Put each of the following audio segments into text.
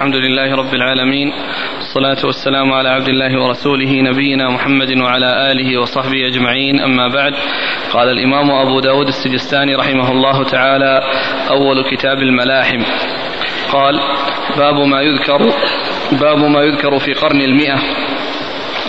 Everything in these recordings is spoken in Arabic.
الحمد لله رب العالمين والصلاة والسلام على عبد الله ورسوله نبينا محمد وعلى آله وصحبه أجمعين. أما بعد قال الإمام أبو داود السجستاني رحمه الله تعالى أول كتاب الملاحم. قال باب ما يذكر باب ما يذكر في قرن المئة.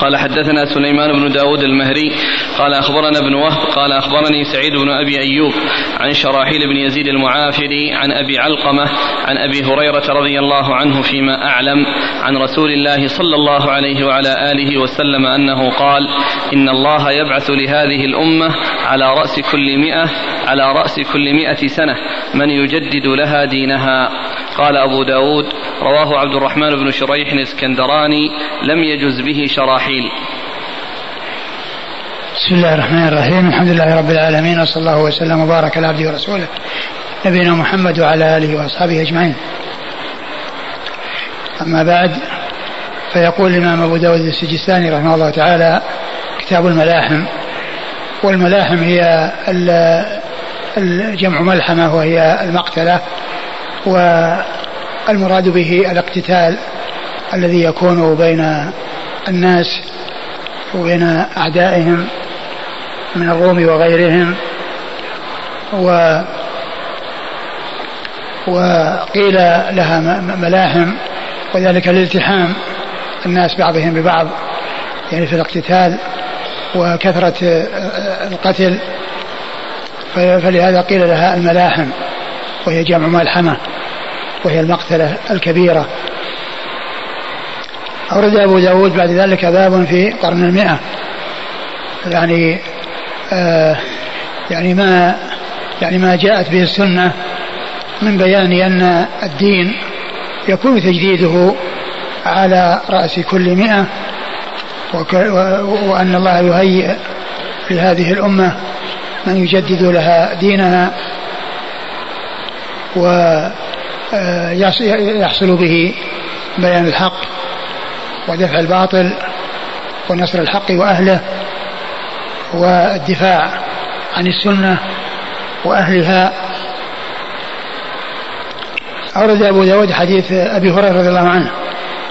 قال حدثنا سليمان بن داود المهري قال أخبرنا ابن وهب قال أخبرني سعيد بن أبي أيوب عن شراحيل بن يزيد المعافري عن أبي علقمة عن أبي هريرة رضي الله عنه فيما أعلم عن رسول الله صلى الله عليه وعلى آله وسلم أنه قال إن الله يبعث لهذه الأمة على رأس كل مئة على رأس كل مئة سنة من يجدد لها دينها. قال أبو داود رواه عبد الرحمن بن شريح الإسكندراني لم يجز به شراحيل. بسم الله الرحمن الرحيم. الحمد لله رب العالمين وصلى الله وسلم وبارك على عبده ورسوله نبينا محمد وعلى آله وأصحابه أجمعين. أما بعد فيقول الإمام أبو داود السجستاني رحمه الله تعالى كتاب الملاحم. والملاحم هي الجمع ملحمة وهي المقتلة والمراد به الاقتتال الذي يكون بين الناس وبين أعدائهم. من الروم وغيرهم و وقيل لها ملاحم وذلك لالتحام الناس بعضهم ببعض يعني في الاقتتال وكثرة القتل فلهذا قيل لها الملاحم وهي جمع ملحمة وهي المقتلة الكبيرة. أورد أبو داود بعد ذلك باب في قرن المئة يعني آه يعني ما يعني ما جاءت به السنة من بيان أن الدين يكون تجديده على رأس كل مئة وأن الله يهيئ لهذه الأمة من يجدد لها دينها ويحصل آه، به بيان الحق ودفع الباطل ونصر الحق وأهله. والدفاع عن السنة وأهلها. أورد أبو داود حديث أبي هريرة رضي الله عنه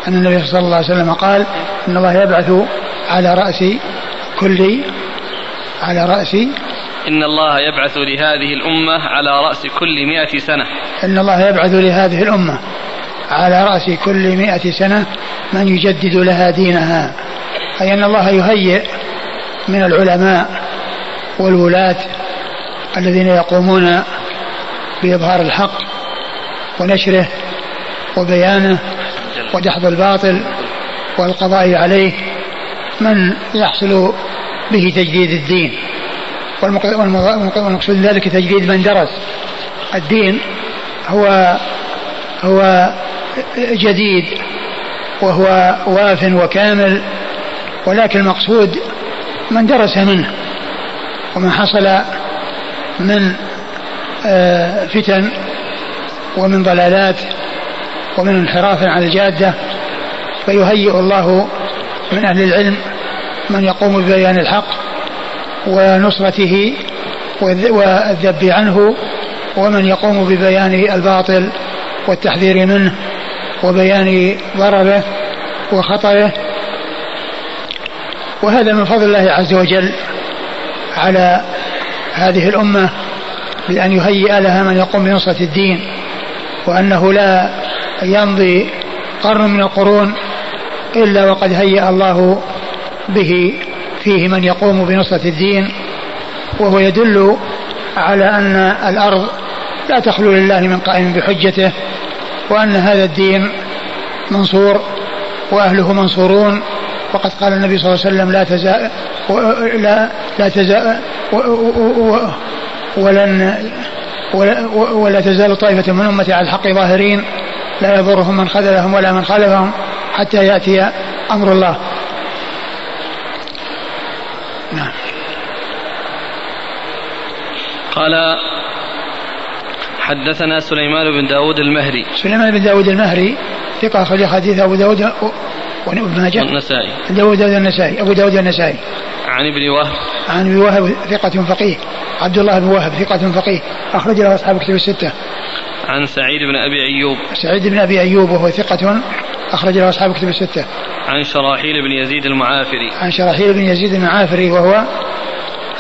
أن النبي صلى الله عليه وسلم قال إن الله يبعث على رأس كل على رأس إن الله يبعث لهذه الأمة على رأس كل مئة سنة. إن الله يبعث لهذه الأمة على رأس كل مئة سنة من يجدد لها دينها. أي أن الله يهيئ من العلماء والولاة الذين يقومون بإظهار الحق ونشره وبيانه ودحض الباطل والقضاء عليه من يحصل به تجديد الدين. والمقصود ذلك تجديد من درس الدين هو هو جديد وهو واف وكامل ولكن المقصود من درس منه وما حصل من آه، فتن ومن ضلالات ومن انحراف عن الجادة فيهيئ الله من أهل العلم من يقوم ببيان الحق ونصرته والذب عنه ومن يقوم ببيان الباطل والتحذير منه وبيان ضرره وخطره وهذا من فضل الله عز وجل على هذه الأمة بأن يهيئ لها من يقوم بنصرة الدين وأنه لا يمضي قرن من القرون إلا وقد هيأ الله به فيه من يقوم بنصرة الدين وهو يدل على أن الأرض لا تخلو لله من قائم بحجته وأن هذا الدين منصور وأهله منصورون وقد قال النبي صلى الله عليه وسلم لا تزال لا لا تزال ولن ولا تزال طائفة من أمتي على الحق ظاهرين لا يضرهم من خذلهم ولا من خالفهم حتى يأتي أمر الله. نعم. قال حدثنا سليمان بن داود المهري. سليمان بن داود المهري ثقة أخرج حديث أبو داود وابن ماجه؟ والنسائي أبو داود النسائي. أبو داود النسائي. عن ابن وهب. عن ابن وهب ثقة فقيه. عبد الله بن وهب ثقة فقيه. أخرج له أصحاب كتب الستة. عن سعيد بن أبي أيوب. سعيد بن أبي أيوب وهو ثقة أخرج له أصحاب كتب الستة. عن شراحيل بن يزيد المعافري. عن شراحيل بن يزيد المعافري وهو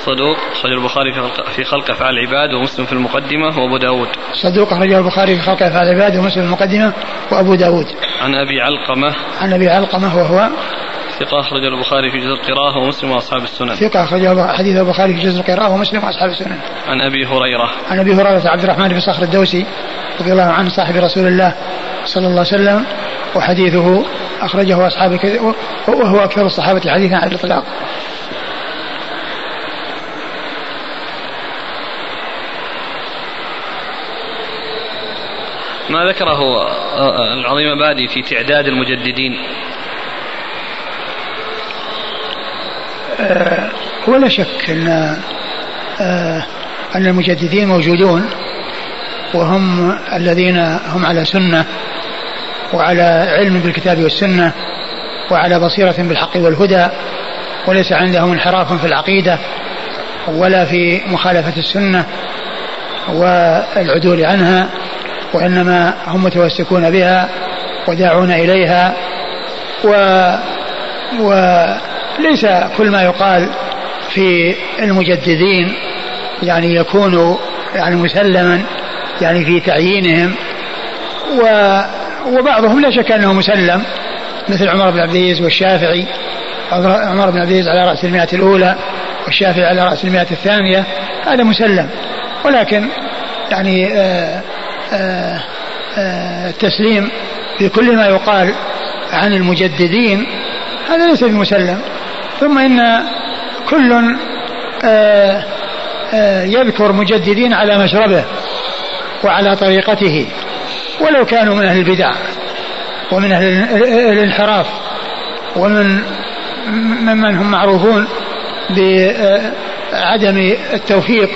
صدوق أخرج البخاري في خلق أفعال العباد ومسلم في المقدمة وأبو داود صدوق أخرجه البخاري في خلق أفعال العباد ومسلم في المقدمة وأبو داود عن أبي علقمة عن أبي علقمة وهو ثقة أخرج البخاري في جزء القراءة ومسلم وأصحاب السنن. ثقة أخرج حديث البخاري في جزء القراءة ومسلم وأصحاب السنن. عن أبي هريرة. عن أبي هريرة عبد الرحمن بن صخر الدوسي رضي الله عنه صاحب رسول الله صلى الله عليه وسلم وحديثه أخرجه أصحاب وهو أكثر الصحابة حديثا على الإطلاق. ما ذكره العظيم بادي في تعداد المجددين. أه ولا شك أن أه أن المجددين موجودون وهم الذين هم على سنة وعلى علم بالكتاب والسنة وعلى بصيرة بالحق والهدى وليس عندهم انحراف في العقيدة ولا في مخالفة السنة والعدول عنها. وإنما هم متمسكون بها وداعون إليها و وليس كل ما يقال في المجددين يعني يكون يعني مسلما يعني في تعيينهم و وبعضهم لا شك أنه مسلم مثل عمر بن عبد العزيز والشافعي عمر بن عبد العزيز على رأس المئة الأولى والشافعي على رأس المئة الثانية هذا مسلم ولكن يعني آآ التسليم في كل ما يقال عن المجددين هذا ليس بمسلم. ثم إن كل يذكر مجددين على مشربه وعلى طريقته ولو كانوا من أهل البدع ومن أهل الانحراف ومن ممن هم معروفون بعدم التوفيق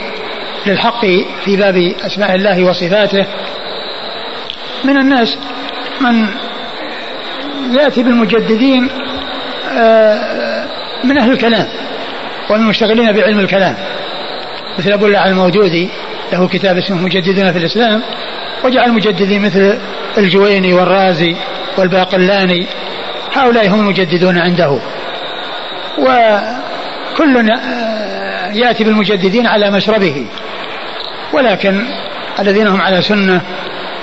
للحق في باب أسماء الله وصفاته من الناس من يأتي بالمجددين من أهل الكلام والمشتغلين بعلم الكلام مثل أبو الله الموجودي له كتاب اسمه مجددون في الإسلام وجعل المجددين مثل الجويني والرازي والباقلاني هؤلاء هم المجددون عنده. وكل يأتي بالمجددين على مشربه ولكن الذين هم على سنة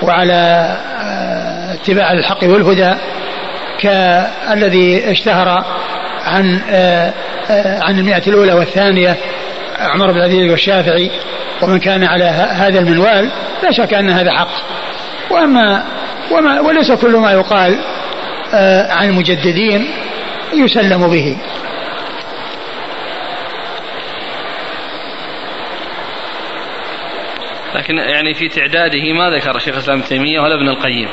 وعلى اتباع الحق والهدى كالذي اشتهر عن عن المئة الأولى والثانية عمر بن العزيز والشافعي ومن كان على هذا المنوال لا شك أن هذا حق. وأما وما وليس كل ما يقال عن المجددين يسلم به. لكن يعني في تعداده ما ذكر شيخ الإسلام ابن تيمية ولا ابن القيم.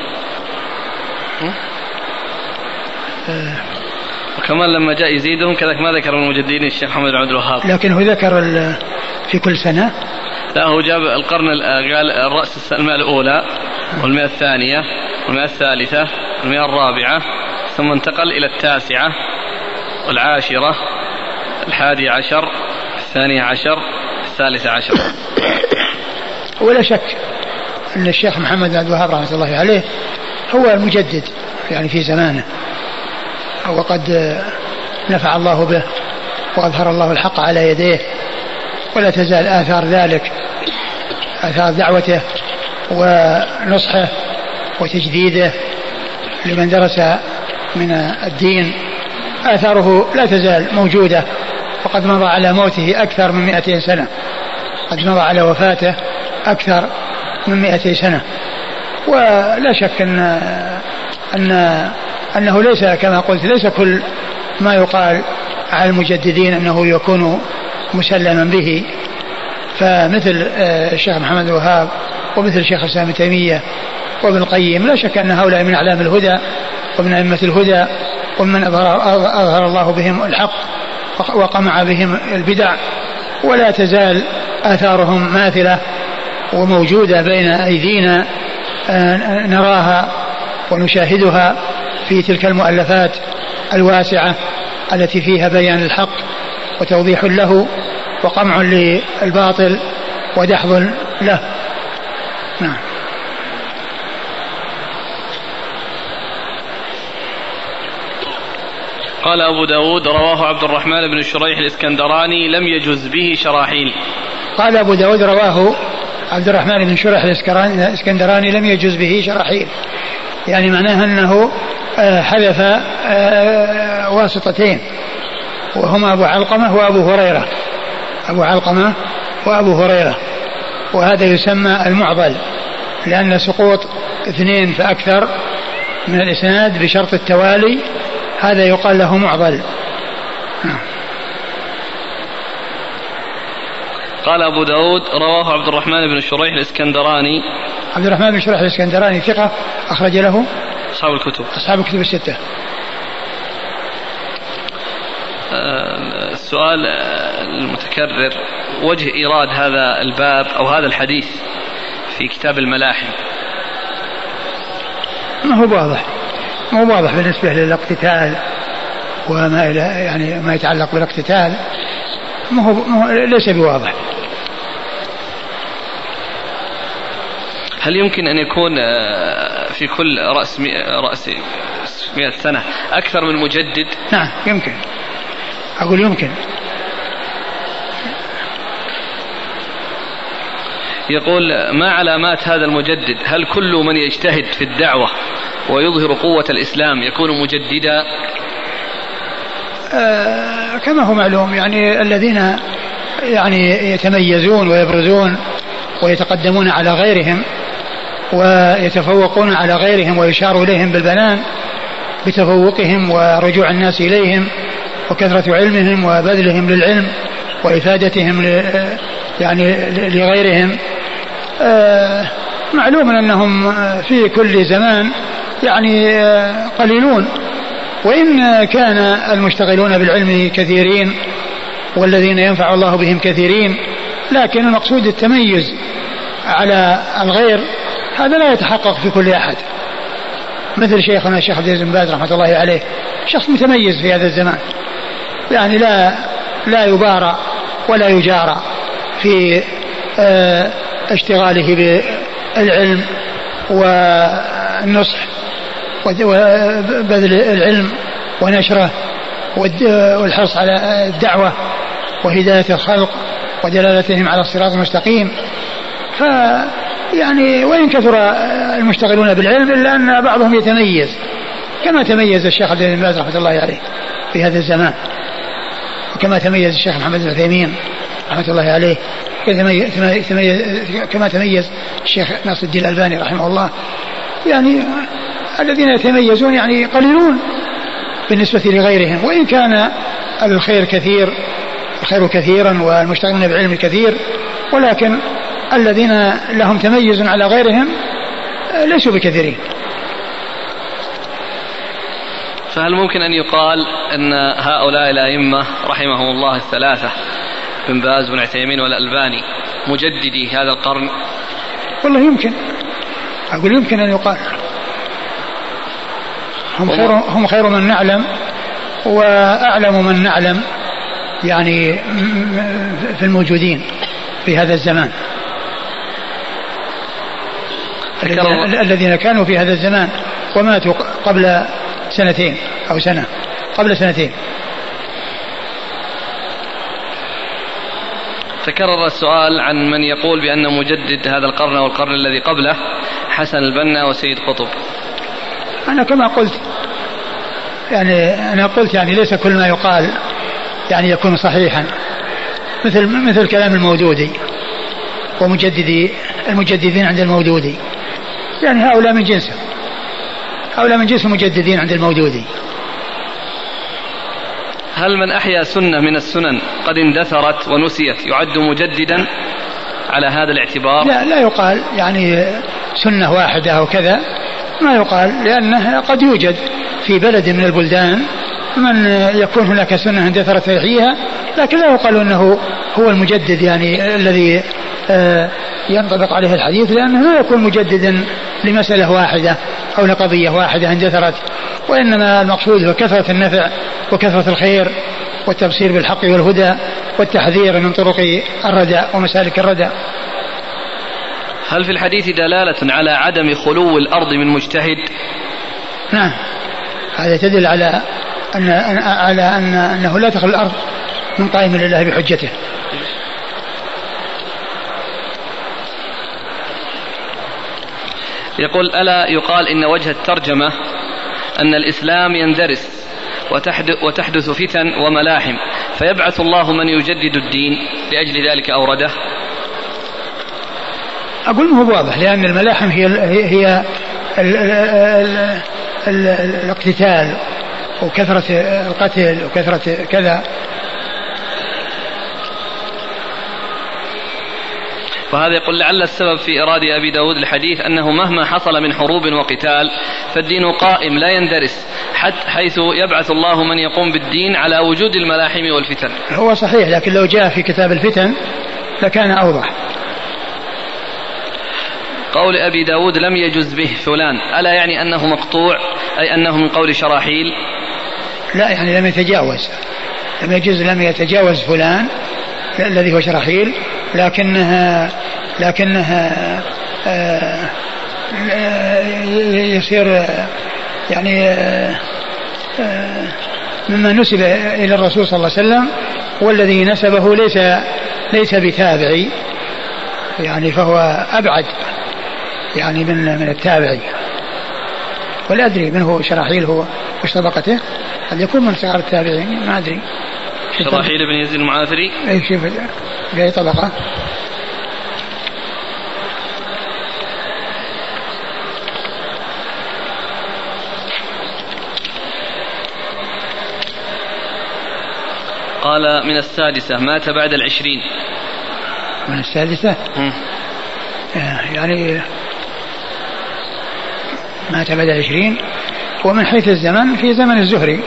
وكمان لما جاء يزيدهم كذلك ما ذكر المجددين الشيخ محمد بن عبد الوهاب. لكن هو ذكر في كل سنة. لا هو جاب القرن قال الرأس المئة الأولى والمئة الثانية والمئة الثالثة والمئة الرابعة ثم انتقل إلى التاسعة والعاشرة الحادي عشر الثانية عشر الثالثة عشر. ولا شك أن الشيخ محمد بن عبد الوهاب رحمة الله عليه هو المجدد يعني في زمانه. وقد نفع الله به وأظهر الله الحق على يديه ولا تزال آثار ذلك آثار دعوته ونصحه وتجديده لمن درس من الدين. آثاره لا تزال موجودة وقد مضى على موته أكثر من 200 سنة قد مضى على وفاته أكثر من 200 سنة. ولا شك أن أن أنه ليس كما قلت ليس كل ما يقال على المجددين أنه يكون مسلما به. فمثل الشيخ محمد الوهاب ومثل الشيخ الإسلام ابن تيمية وابن القيم لا شك أن هؤلاء من أعلام الهدى ومن أئمة الهدى ومن أظهر, أظهر الله بهم الحق وقمع بهم البدع. ولا تزال آثارهم ماثلة وموجودة بين أيدينا آه، نراها ونشاهدها في تلك المؤلفات الواسعة التي فيها بيان الحق وتوضيح له وقمع للباطل ودحض له. نعم. قال أبو داود رواه عبد الرحمن بن شريح الإسكندراني لم يجز به شراحيل. قال أبو داود رواه عبد الرحمن بن شريح الإسكندراني لم يجز به شراحيل يعني معناها أنه آه، حذف آه، واسطتين. وهما أبو علقمة وأبو هريرة. أبو علقمة وأبو هريرة. وهذا يسمى المعضل لأن سقوط اثنين فأكثر من الإسناد بشرط التوالي هذا يقال له معضل. قال أبو داود رواه عبد الرحمن بن شريح الإسكندراني. عبد الرحمن بن شريح الإسكندراني ثقة أخرج له أصحاب الكتب. أصحاب الكتب الستة. آه، السؤال المتكرر وجه إيراد هذا الباب أو هذا الحديث في كتاب الملاحم؟ ما هو واضح. ما هو واضح بالنسبة للاقتتال وما إلى يعني ما يتعلق بالاقتتال. ما هو ليس بواضح. هل يمكن أن يكون آه، في كل رأس رأس مئة سنة أكثر من مجدد؟ نعم يمكن. أقول يمكن. يقول ما علامات هذا المجدد؟ هل كل من يجتهد في الدعوة ويظهر قوة الإسلام يكون مجددا؟ آه كما هو معلوم يعني الذين يعني يتميزون ويبرزون ويتقدمون على غيرهم ويتفوقون على غيرهم ويشار إليهم بالبنان بتفوقهم ورجوع الناس إليهم وكثرة علمهم وبذلهم للعلم وإفادتهم يعني لغيرهم. آه، معلوم أنهم في كل زمان يعني آه، قليلون. وإن كان المشتغلون بالعلم كثيرين والذين ينفع الله بهم كثيرين لكن المقصود التميز على الغير هذا لا يتحقق في كل أحد. مثل شيخنا الشيخ عبد العزيز بن باز رحمة الله عليه شخص متميز في هذا الزمان. يعني لا لا يبارى ولا يجارى في آه، اشتغاله بالعلم والنصح وبذل العلم ونشره والحرص على الدعوة وهداية الخلق ودلالتهم على الصراط المستقيم. ف يعني وإن كثر المشتغلون بالعلم إلا أن بعضهم يتميز كما تميز الشيخ عبد العزيز باز رحمة الله عليه في هذا الزمان وكما تميز الشيخ محمد بن عثيمين رحمة الله عليه كما تميز الشيخ ناصر الدين الألباني رحمه الله يعني الذين يتميزون يعني قليلون بالنسبة لغيرهم وإن كان الخير كثير الخير كثيرا والمشتغلون بعلم كثير ولكن الذين لهم تميز على غيرهم ليسوا بكثيرين. فهل ممكن أن يقال أن هؤلاء الأئمة رحمهم الله الثلاثة بن باز بن عثيمين والألباني مجددي هذا القرن؟ والله يمكن. أقول يمكن أن يقال. هم خير, هم خير من نعلم وأعلم من نعلم يعني في الموجودين في هذا الزمان. الذين كانوا في هذا الزمان وماتوا قبل سنتين أو سنة قبل سنتين. تكرر السؤال عن من يقول بأن مجدد هذا القرن أو القرن الذي قبله حسن البنا وسيد قطب. أنا كما قلت يعني أنا قلت يعني ليس كل ما يقال يعني يكون صحيحا. مثل مثل كلام المودودي ومجددي المجددين عند المودودي. يعني هؤلاء من جنسه هؤلاء من جنس المجددين عند المودودي هل من أحيا سنة من السنن قد اندثرت ونسيت يعد مجددا على هذا الاعتبار؟ لا لا يقال يعني سنة واحدة أو كذا ما يقال لأنه قد يوجد في بلد من البلدان من يكون هناك سنة اندثرت فيحييها لكن لا يقال أنه هو المجدد يعني الذي آه، ينطبق عليه الحديث لأنه لا يكون مجددا لمسألة واحدة أو لقضية واحدة اندثرت وإنما المقصود هو كثرة النفع وكثرة الخير والتبصير بالحق والهدى والتحذير من طرق الردى ومسالك الردى هل في الحديث دلالة على عدم خلو الأرض من مجتهد؟ نعم. هذا تدل على أن على أن أنه لا تخلو الأرض من قائم لله بحجته. يقول ألا يقال إن وجه الترجمة أن الإسلام يندرس وتحدث فتن وملاحم فيبعث الله من يجدد الدين لأجل ذلك أورده؟ أقول هو واضح لأن الملاحم هي هي ال ال ال ال الاقتتال وكثرة القتل وكثرة كذا. وهذا يقول لعل السبب في إراد أبي داود الحديث أنه مهما حصل من حروب وقتال فالدين قائم لا يندرس حتى حيث يبعث الله من يقوم بالدين على وجود الملاحم والفتن. هو صحيح لكن لو جاء في كتاب الفتن لكان أوضح. قول أبي داود لم يجز به فلان ألا يعني أنه مقطوع أي أنه من قول شراحيل؟ لا يعني لم يتجاوز. لم يجز لم يتجاوز فلان الذي هو شراحيل لكنها لكنها آه، يصير يعني آه، آه، مما نسب إلى الرسول صلى الله عليه وسلم والذي نسبه ليس ليس بتابعي يعني فهو أبعد يعني من من التابعي ولا أدري من هو شراحيل هو وش طبقته قد يكون من صغار التابعين؟ ما أدري. شراحيل بن يزيد المعافري. أي شوف في اي طبقة. قال من السادسة مات بعد العشرين. من السادسة؟ يعني مات بعد العشرين. ومن حيث الزمن في زمن الزهري.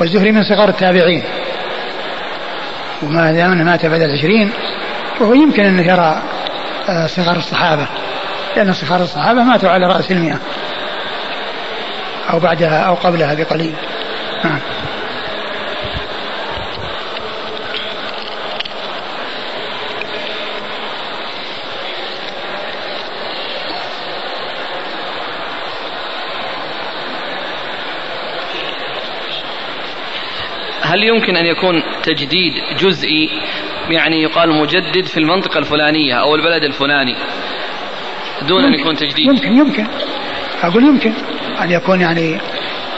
والزهري من صغار التابعين. وما دام مات بعد العشرين. وهو يمكن أنه يرى آه، صغار الصحابة لأن صغار الصحابة ماتوا على رأس المئة أو بعدها أو قبلها بقليل. نعم. هل يمكن أن يكون تجديد جزئي؟ يعني يقال مجدد في المنطقة الفلانية أو البلد الفلاني دون أن يكون تجديد. يمكن يمكن. أقول يمكن أن يكون يعني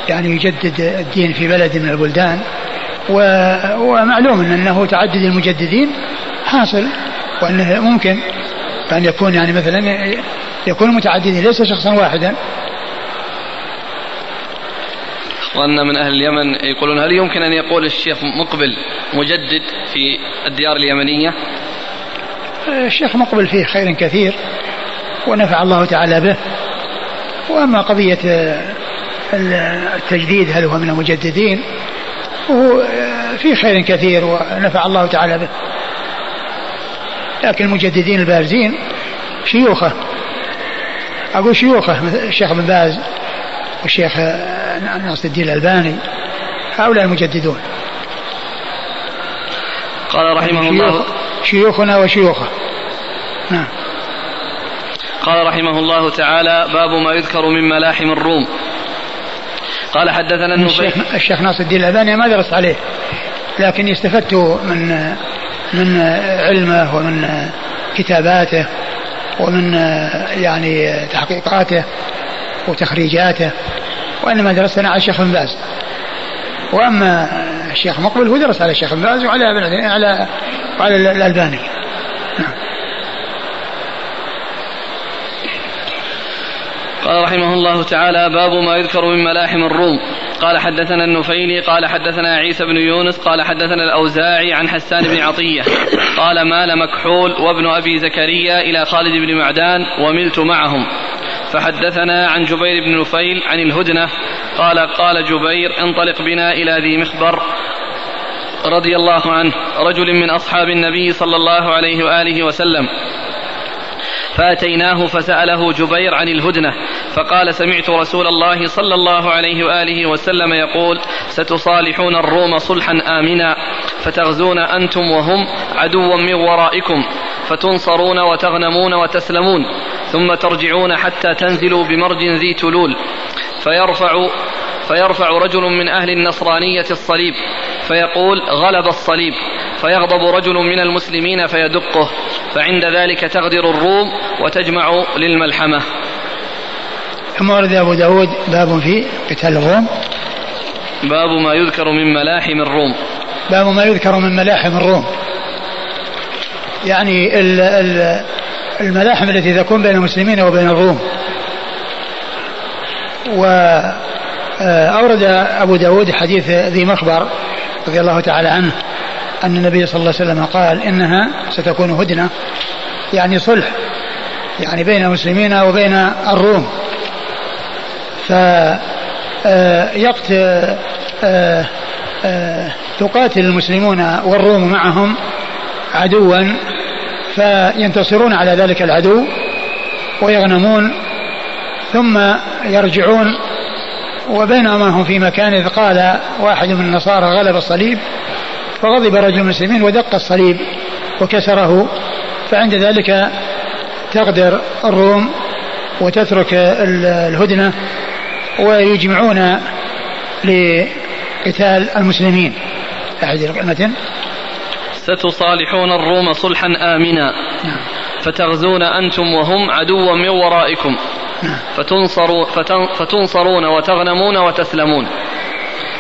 يعني يجدد الدين في بلد من البلدان. و... ومعلوم أنه تعدد المجددين حاصل وأنه ممكن أن يكون يعني مثلا يكون متعددين ليس شخصا واحدا. وأن من أهل اليمن يقولون هل يمكن أن يقول الشيخ مقبل مجدد في الديار اليمنية؟ الشيخ مقبل فيه خير كثير ونفع الله تعالى به. وأما قضية التجديد هل هو من المجددين وهو فيه خير كثير ونفع الله تعالى به. لكن المجددين البارزين شيوخه. أقول شيوخه الشيخ بن باز. والشيخ ناصر الدين الألباني هؤلاء المجددون. قال رحمه الله شيوخنا وشيوخه. نعم. قال رحمه الله تعالى باب ما يذكر من ملاحم الروم. قال حدثنا الشيخ, الشيخ ناصر الدين الألباني ما درست عليه لكن استفدت من من علمه ومن كتاباته ومن يعني تحقيقاته. وتخريجاته وإنما درسنا على الشيخ بن باز. وأما الشيخ مقبل هو درس على الشيخ بن باز وعلى على على الألباني. قال رحمه الله تعالى باب ما يذكر من ملاحم الروم. قال حدثنا النفيلي قال حدثنا عيسى بن يونس قال حدثنا الأوزاعي عن حسان بن عطية. قال مال مكحول وابن أبي زكريا إلى خالد بن معدان وملت معهم. فحدثنا عن جبير بن نفيل عن الهدنة قال قال جبير انطلق بنا إلى ذي مخبر رضي الله عنه رجل من أصحاب النبي صلى الله عليه وآله وسلم. فأتيناه فسأله جبير عن الهدنة فقال سمعت رسول الله صلى الله عليه وآله وسلم يقول ستصالحون الروم صلحا آمنا فتغزون أنتم وهم عدوا من ورائكم فتنصرون وتغنمون وتسلمون. ثم ترجعون حتى تنزلوا بمرج ذي تلول. فيرفع فيرفع رجل من أهل النصرانية الصليب فيقول غلب الصليب. فيغضب رجل من المسلمين فيدقه. فعند ذلك تغدر الروم وتجمع للملحمة. ثم ورد أبو داود باب في قتال الروم. باب ما يذكر من ملاحم الروم. باب ما يذكر من ملاحم الروم. يعني الملاحم التي تكون بين المسلمين وبين الروم. وأورد أبو داود حديث ذي مخبر رضي الله تعالى عنه أن النبي صلى الله عليه وسلم قال إنها ستكون هدنة يعني صلح يعني بين المسلمين وبين الروم. فيقت آه، آه، تقاتل المسلمون والروم معهم عدوا فينتصرون على ذلك العدو ويغنمون ثم يرجعون وبينما هم في مكان إذ قال واحد من النصارى غلب الصليب فغضب رجل من المسلمين ودق الصليب وكسره فعند ذلك تغدر الروم وتترك الهدنة ويجمعون لقتال المسلمين. أعد المتن ستصالحون الروم صلحا آمنا. نعم. فتغزون أنتم وهم عدوا من ورائكم. نعم. فتنصروا فتنصرون وتغنمون وتسلمون.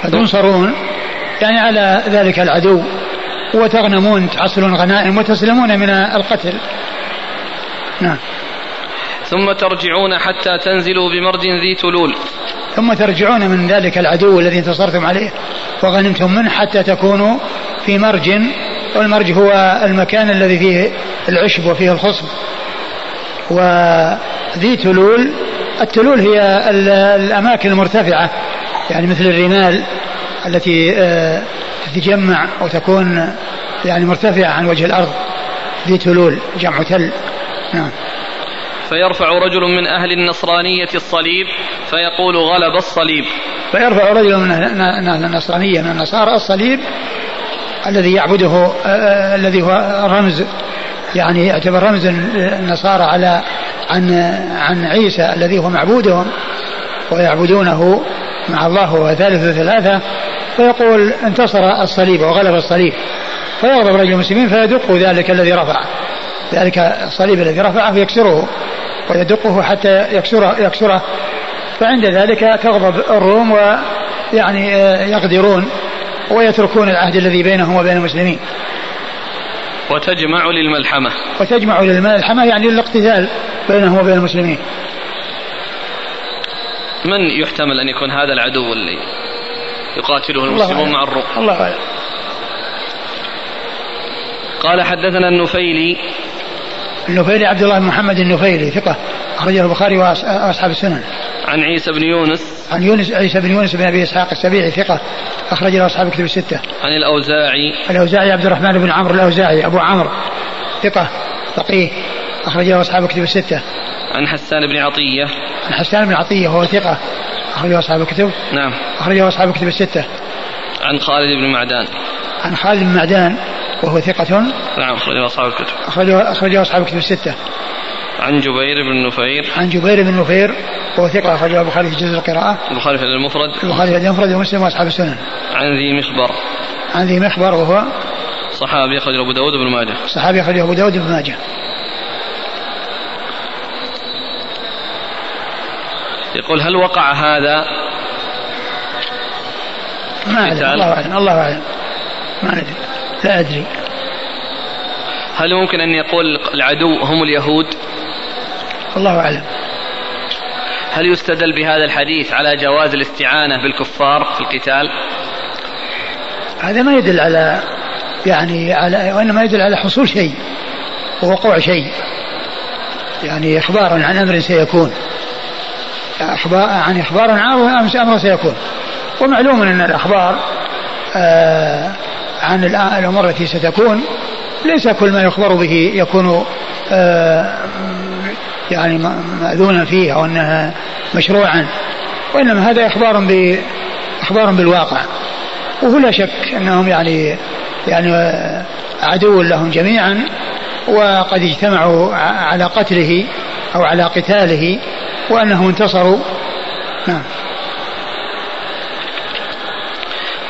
فتنصرون يعني على ذلك العدو. وتغنمون تحصلون غنائم وتسلمون من القتل. نعم. ثم ترجعون حتى تنزلوا بمرج ذي تلول. ثم ترجعون من ذلك العدو الذي انتصرتم عليه. وغنمتم منه حتى تكونوا في مرج والمرج هو المكان الذي فيه العشب وفيه الخصب. وذي تلول التلول هي الأماكن المرتفعة يعني مثل الرمال التي آه، تتجمع وتكون يعني مرتفعة عن وجه الأرض. ذي تلول جمع تل. نعم. فيرفع رجل من أهل النصرانية الصليب فيقول غلب الصليب. فيرفع رجل من أهل النصرانية من النصارى الصليب الذي يعبده آه، آه، الذي هو رمز يعني يعتبر رمز النصارى على عن عن عيسى الذي هو معبودهم ويعبدونه مع الله وهو ثالث ثلاثة فيقول انتصر الصليب وغلب الصليب فيغضب رجل المسلمين فيدق ذلك الذي رفعه ذلك الصليب الذي رفعه يكسره ويدقه حتى يكسره يكسره فعند ذلك تغضب الروم ويعني آه، يقدرون ويتركون العهد الذي بينهم وبين المسلمين. وتجمع للملحمة. وتجمع للملحمة يعني للاقتتال بينهم وبين المسلمين. من يحتمل أن يكون هذا العدو اللي يقاتله المسلمون مع الروم الله أعلم. قال حدثنا النفيلي. النفيلي عبد الله بن محمد النفيلي ثقة. أخرجه البخاري وأصحاب السنن. عن عيسى بن يونس. عن يونس عيسى بن يونس بن أبي إسحاق السبيعي ثقة أخرج له أصحاب كتب الستة. عن الأوزاعي. الأوزاعي عبد الرحمن بن عمرو الأوزاعي أبو عمرو ثقة فقيه أخرج له أصحاب كتب الستة. عن حسان بن عطية. عن حسان بن عطية وهو ثقة أخرجه أصحاب الكتب. نعم. أخرجه أصحاب الكتب الستة. عن خالد بن معدان. عن خالد بن معدان وهو ثقة. نعم أخرجه أصحاب الكتب. أخرجه أخرجه أصحاب الكتب الستة. عن جبير بن نفير. عن جبير بن نفير وهو ثقة أخرجه البخاري في جزء القراءة. البخاري في المفرد. البخاري في المفرد ومسلم وأصحاب السنن. عن ذي مخبر. عن ذي مخبر وهو صحابي أخرج أبو داود بن ماجه. صحابي أخرج أبو داود بن ماجه. يقول هل وقع هذا؟ ما أعلم الله أعلم الله أعلم. ما ندري لا أدري. هل ممكن أن يقول العدو هم اليهود؟ الله أعلم. هل يستدل بهذا الحديث على جواز الاستعانة بالكفار في القتال؟ هذا ما يدل على يعني على وإنما يدل على حصول شيء ووقوع شيء. يعني إخبار عن أمر سيكون. أخبار عن إخبار عن أمر سيكون. ومعلوم أن الأخبار آه عن الأمور التي ستكون ليس كل ما يخبر به يكون يعني مأذونا فيه أو أنها مشروعا وإنما هذا إخبار ب إخبار بالواقع. وهو لا شك أنهم يعني يعني عدو لهم جميعا وقد اجتمعوا على قتله أو على قتاله وأنهم انتصروا. نعم.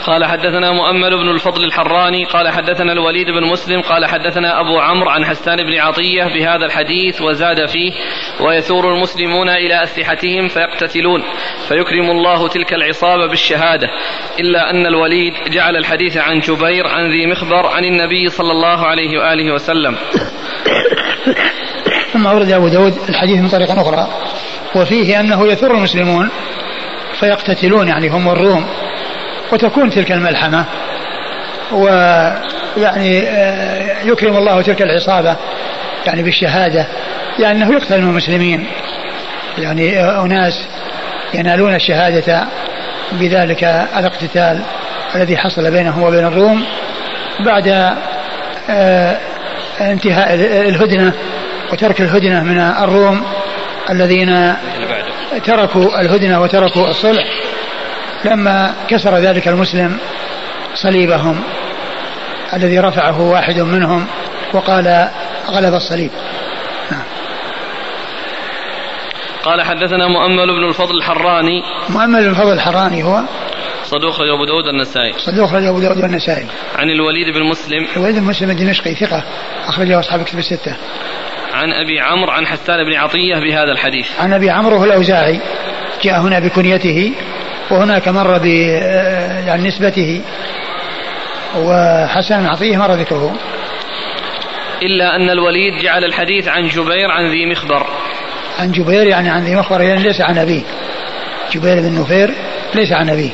قال حدثنا مؤمل بن الفضل الحراني قال حدثنا الوليد بن مسلم قال حدثنا أبو عمرو عن حسان بن عطية بهذا الحديث وزاد فيه ويثور المسلمون إلى أسلحتهم فيقتتلون فيكرم الله تلك العصابة بالشهادة إلا أن الوليد جعل الحديث عن جبير عن ذي مخبر عن النبي صلى الله عليه وآله وسلم. ثم أورد أبو داود الحديث من طريق أخرى وفيه أنه يثر المسلمون فيقتتلون يعني هم الروم وتكون تلك الملحمة. ويعني آه، يكرم الله تلك العصابة يعني بالشهادة لأنه يقتل من المسلمين. يعني آه، أناس ينالون الشهادة بذلك الاقتتال الذي حصل بينهم وبين الروم بعد آه، انتهاء الهدنة وترك الهدنة من الروم الذين تركوا الهدنة وتركوا الصلح. لما كسر ذلك المسلم صليبهم الذي رفعه واحد منهم وقال غلب الصليب. نعم. قال حدثنا مؤمل بن الفضل الحراني. مؤمل بن الفضل الحراني هو صدوق رجل أبو داود النسائي. صدوق رجل أبو داود والنسائي عن الوليد بن مسلم. الوليد بن مسلم الدمشقي ثقة أخرجه أصحاب كتب الستة. عن أبي عمرو عن حسان بن عطية بهذا الحديث. عن أبي عمرو هو الأوزاعي جاء هنا بكنيته وهناك مر ب يعني نسبته. وحسن عطيه مر ذكره. إلا أن الوليد جعل الحديث عن جبير عن ذي مخبر عن جبير يعني عن ذي مخبر يعني ليس عن أبيه. جبير بن نفير ليس عن أبيه.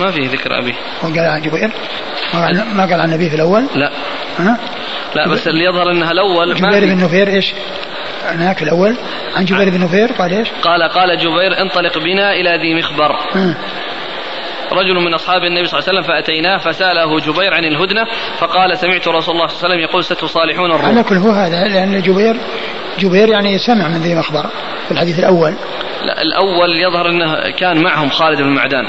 ما فيه ذكر أبيه. هو قال عن جبير؟ ما قال عن أبيه في الأول؟ لا. ها؟ لا بس اللي يظهر إنها الأول جبير بن نفير إيش؟ هناك الأول عن جبير بن نفير قال إيش؟ قال قال جبير انطلق بنا إلى ذي مخبر رجل من أصحاب النبي صلى الله عليه وسلم فأتيناه فسأله جبير عن الهدنة فقال سمعت رسول الله صلى الله عليه وسلم يقول ستصالحون الروم. على كل هو هذا لأن جبير جبير يعني سمع من ذي مخبر في الحديث الأول. لا الأول يظهر إنه كان معهم خالد بن معدان.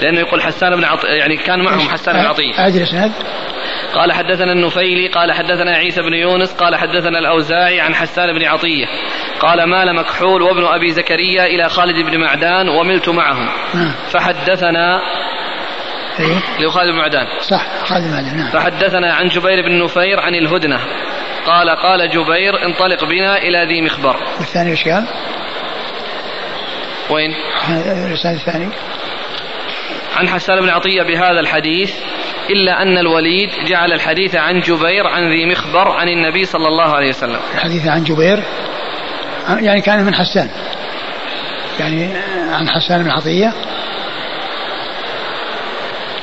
لأنه يقول حسان بن عطيه يعني كان معهم حسان بن عطية. اعد الاسناد. قال حدثنا النفيلي قال حدثنا عيسى بن يونس قال حدثنا الأوزاعي عن حسان بن عطية. قال مال مكحول وابن أبي زكريا إلى خالد بن معدان وملت معهم. نعم. فحدثنا إيه؟ لخالد بن معدان. صح خالد بن معدان نعم. فحدثنا عن جبير بن نفير عن الهدنة. قال قال جبير انطلق بنا إلى ذي مخبر. والثاني إيش قال؟ وين؟ الرسالة الثاني عن حسان بن عطية بهذا الحديث. إلا أن الوليد جعل الحديث عن جبير عن ذي مخبر عن النبي صلى الله عليه وسلم. الحديث عن جبير؟ يعني كان من حسان. يعني عن حسان بن عطية.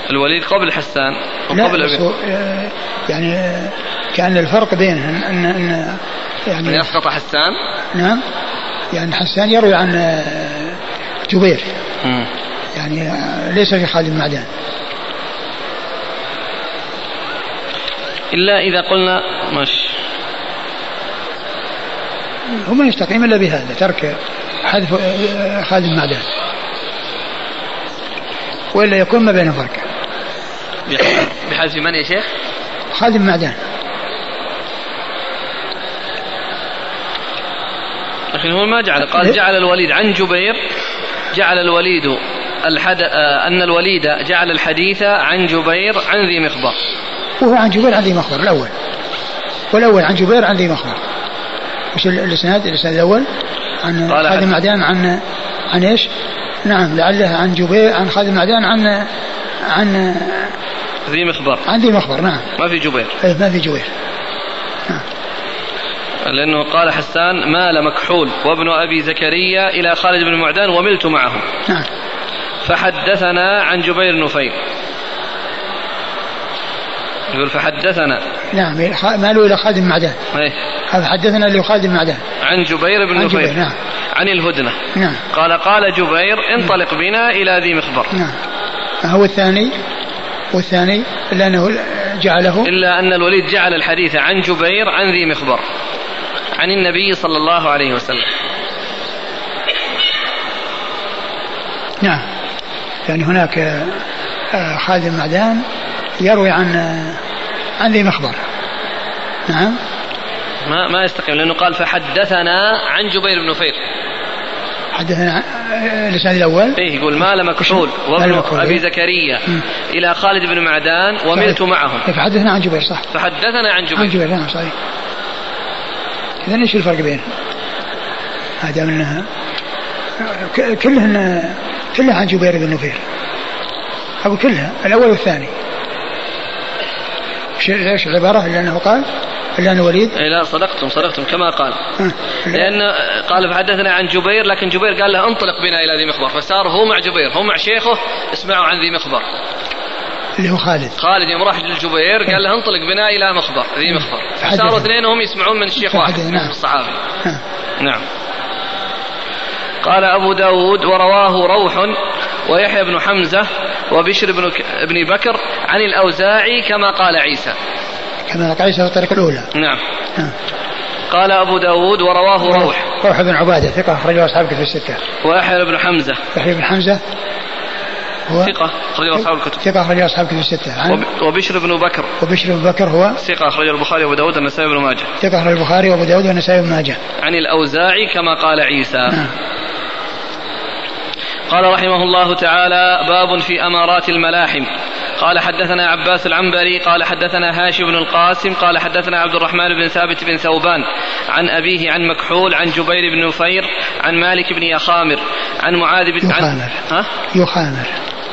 الوليد قبل حسان وقبل لا آه، يعني كان الفرق بينهم أن, أن يعني أسقط حسان؟ نعم. يعني حسان يروي عن آه، جبير. يعني آه، ليس في خالد معدان. إلا إذا قلنا مش. هو ما يستقيم إلا بهذا ترك حذف خالد المعدان وإلا يكون ما بينه فرق. بحذف من يا شيخ؟ خالد المعدان لكن هو ما جعل قال جعل الوليد عن جبير جعل الوليد الحد... آه، أن الوليد جعل الحديث عن جبير عن ذي مخبر وهو عن جبير عن ذي مخبر الأول. والأول عن جبير عن ذي مخبر وش الإسناد؟ الإسناد الأول عن خالد معدان عن عن إيش؟ نعم لعله عن جبير عن خالد معدان عن عن ذي مخبر. عن ذي مخبر نعم. ما في جبير. إيه ما في جبير. نعم لأنه قال حسان مال مكحول وابن أبي زكريا إلى خالد بن معدان وملت معهم. نعم. فحدثنا عن جبير نفيل يقول فحدثنا. نعم ماله إلى خالد بن معدان. إيه. هذا حدثنا اللي خالد بن معدان. عن جبير بن عن جبير نعم. عن الهدنة. نعم. قال قال جبير انطلق بنا إلى ذي مخبر نعم. هو الثاني؟ والثاني إلا أنه جعله. إلا أن الوليد جعل الحديث عن جبير عن ذي مخبر عن النبي صلى الله عليه وسلم. نعم. يعني هناك آه، خالد المعدان يروي عن عن ذي مخبر. نعم. ما ما يستقيم لأنه قال فحدثنا عن جبير بن نفير. حدثنا الإسناد الأول. إيه يقول مال مكحول وابن مكحول، ابي إيه. زكريا مم. إلى خالد بن معدان وملت معهم. إيه، فحدثنا عن جبير صح. فحدثنا عن عن جبير جبير نعم صحيح. اذا إيش الفرق بينهم؟ هذا منها ك- كلهن كلها عن جبير بن نفير. أو كلها الأول والثاني. إيش إيش العباره إلا أنه قال إلا أنه وليد. إيه لا صدقتم صدقتم كما قال. آه. لأن قال فحدثنا عن جبير لكن جبير قال له انطلق بنا إلى ذي مخبر فصار هو مع جبير هو مع شيخه اسمعوا عن ذي مخبر اللي هو خالد. خالد يوم راح للجبير قال له انطلق بنا إلى مخبر ذي مخبر فصاروا اثنينهم يسمعون من الشيخ واحد نعم. الصحابي. آه. نعم. قال أبو داود ورواه روح ويحيى بن حمزة وبشر بن, ك... بن بكر عن الأوزاعي كما قال عيسى. كما قال عيسى في الطريق الأولى. نعم. آه. قال أبو داود ورواه روح. روح بن عبادة ثقة اخرجه أصحاب كتب الستة. ويحيى بن حمزة. يحيى بن حمزة. هو ثقة أخرجه أصحاب الكتب. ثقة اخرجه أصحاب كتب الستة. عن وب... وبشر بن بكر. وبشر بن بكر هو ثقة أخرجه البخاري وأبو داود النسائي بن ماجه. ثقة أخرج البخاري وأبو داود والنسائي بن ماجه. عن الأوزاعي كما قال عيسى. نعم. قال رحمه الله تعالى باب في أمارات الملاحم. قال حدثنا عباس العنبري قال حدثنا هاشم بن القاسم قال حدثنا عبد الرحمن بن ثابت بن ثوبان. عن أبيه عن مكحول عن جبير بن نفير عن مالك بن يخامر عن معاذ بن يخامر. ها؟ يخامر.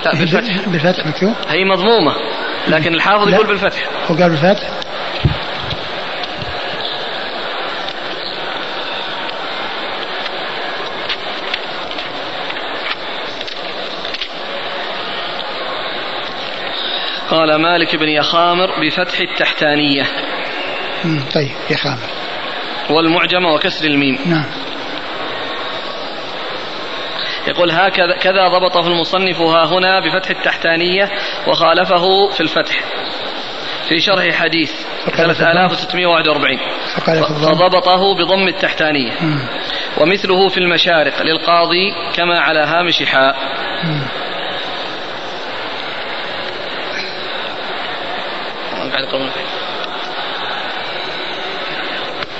بالفتح. بالفتح مكتوب؟ هي مضمومة لكن الحافظ. يقول بالفتح. وقال بالفتح؟ قال مالك بن يخامر بفتح التحتانية. طيب يخامر. والمعجمة وكسر الميم. نعم. يقول هكذا كذا ضبطه المصنف ها هنا بفتح التحتانية وخالفه في الفتح. في شرح حديث فقال في الضم. 3641 فقال في الضم. فضبطه بضم التحتانية. مم، ومثله في المشارق للقاضي كما على هامش حاء. مم. يقرؤون فيه.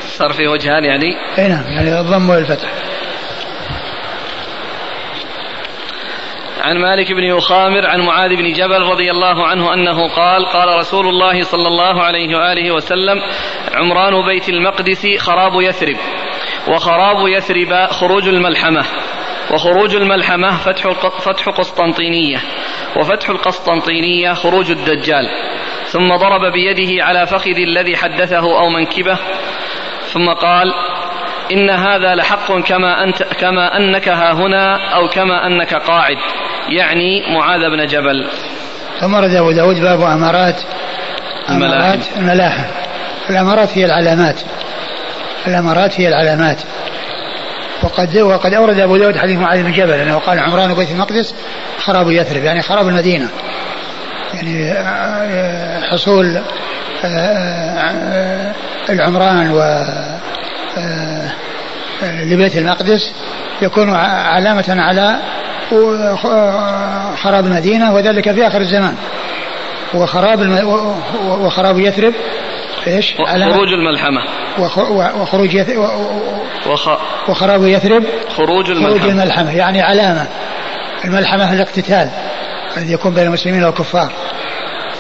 صار في وجهان يعني إي نعم يعني الضم والفتح. عن مالك بن يخامر عن معاذ بن جبل رضي الله عنه أنه قال قال رسول الله صلى الله عليه وآله وسلم عمران بيت المقدس خراب يثرب وخراب يثرب خروج الملحمة وخروج الملحمة فتح فتح قسطنطينية وفتح القسطنطينية خروج الدجال. ثم ضرب بيده على فخذ الذي حدثه أو منكبه ثم قال إن هذا لحق كما أنت كما أنك ها هنا أو كما أنك قاعد يعني معاذ بن جبل. ثم ورد أبو داود باب امارات الملاحم. امارات الملاحم. الامارات هي العلامات. الامارات هي العلامات. وقد وقد أورد أبو داود حديث معاذ بن جبل أنه قال عمران بيت المقدس خراب يثرب يعني خراب المدينة. يعني آه، حصول آه، آه، العمران و لبيت المقدس يكون علامة على خراب المدينة وذلك في آخر الزمان. وخراب الم... وخراب يثرب إيش؟ خروج الملحمة. وخ... وخروج يث... وخ... وخراب يثرب خروج خروج الملحمة الملحمة يعني علامة. الملحمة الاقتتال الذي يكون بين المسلمين والكفار.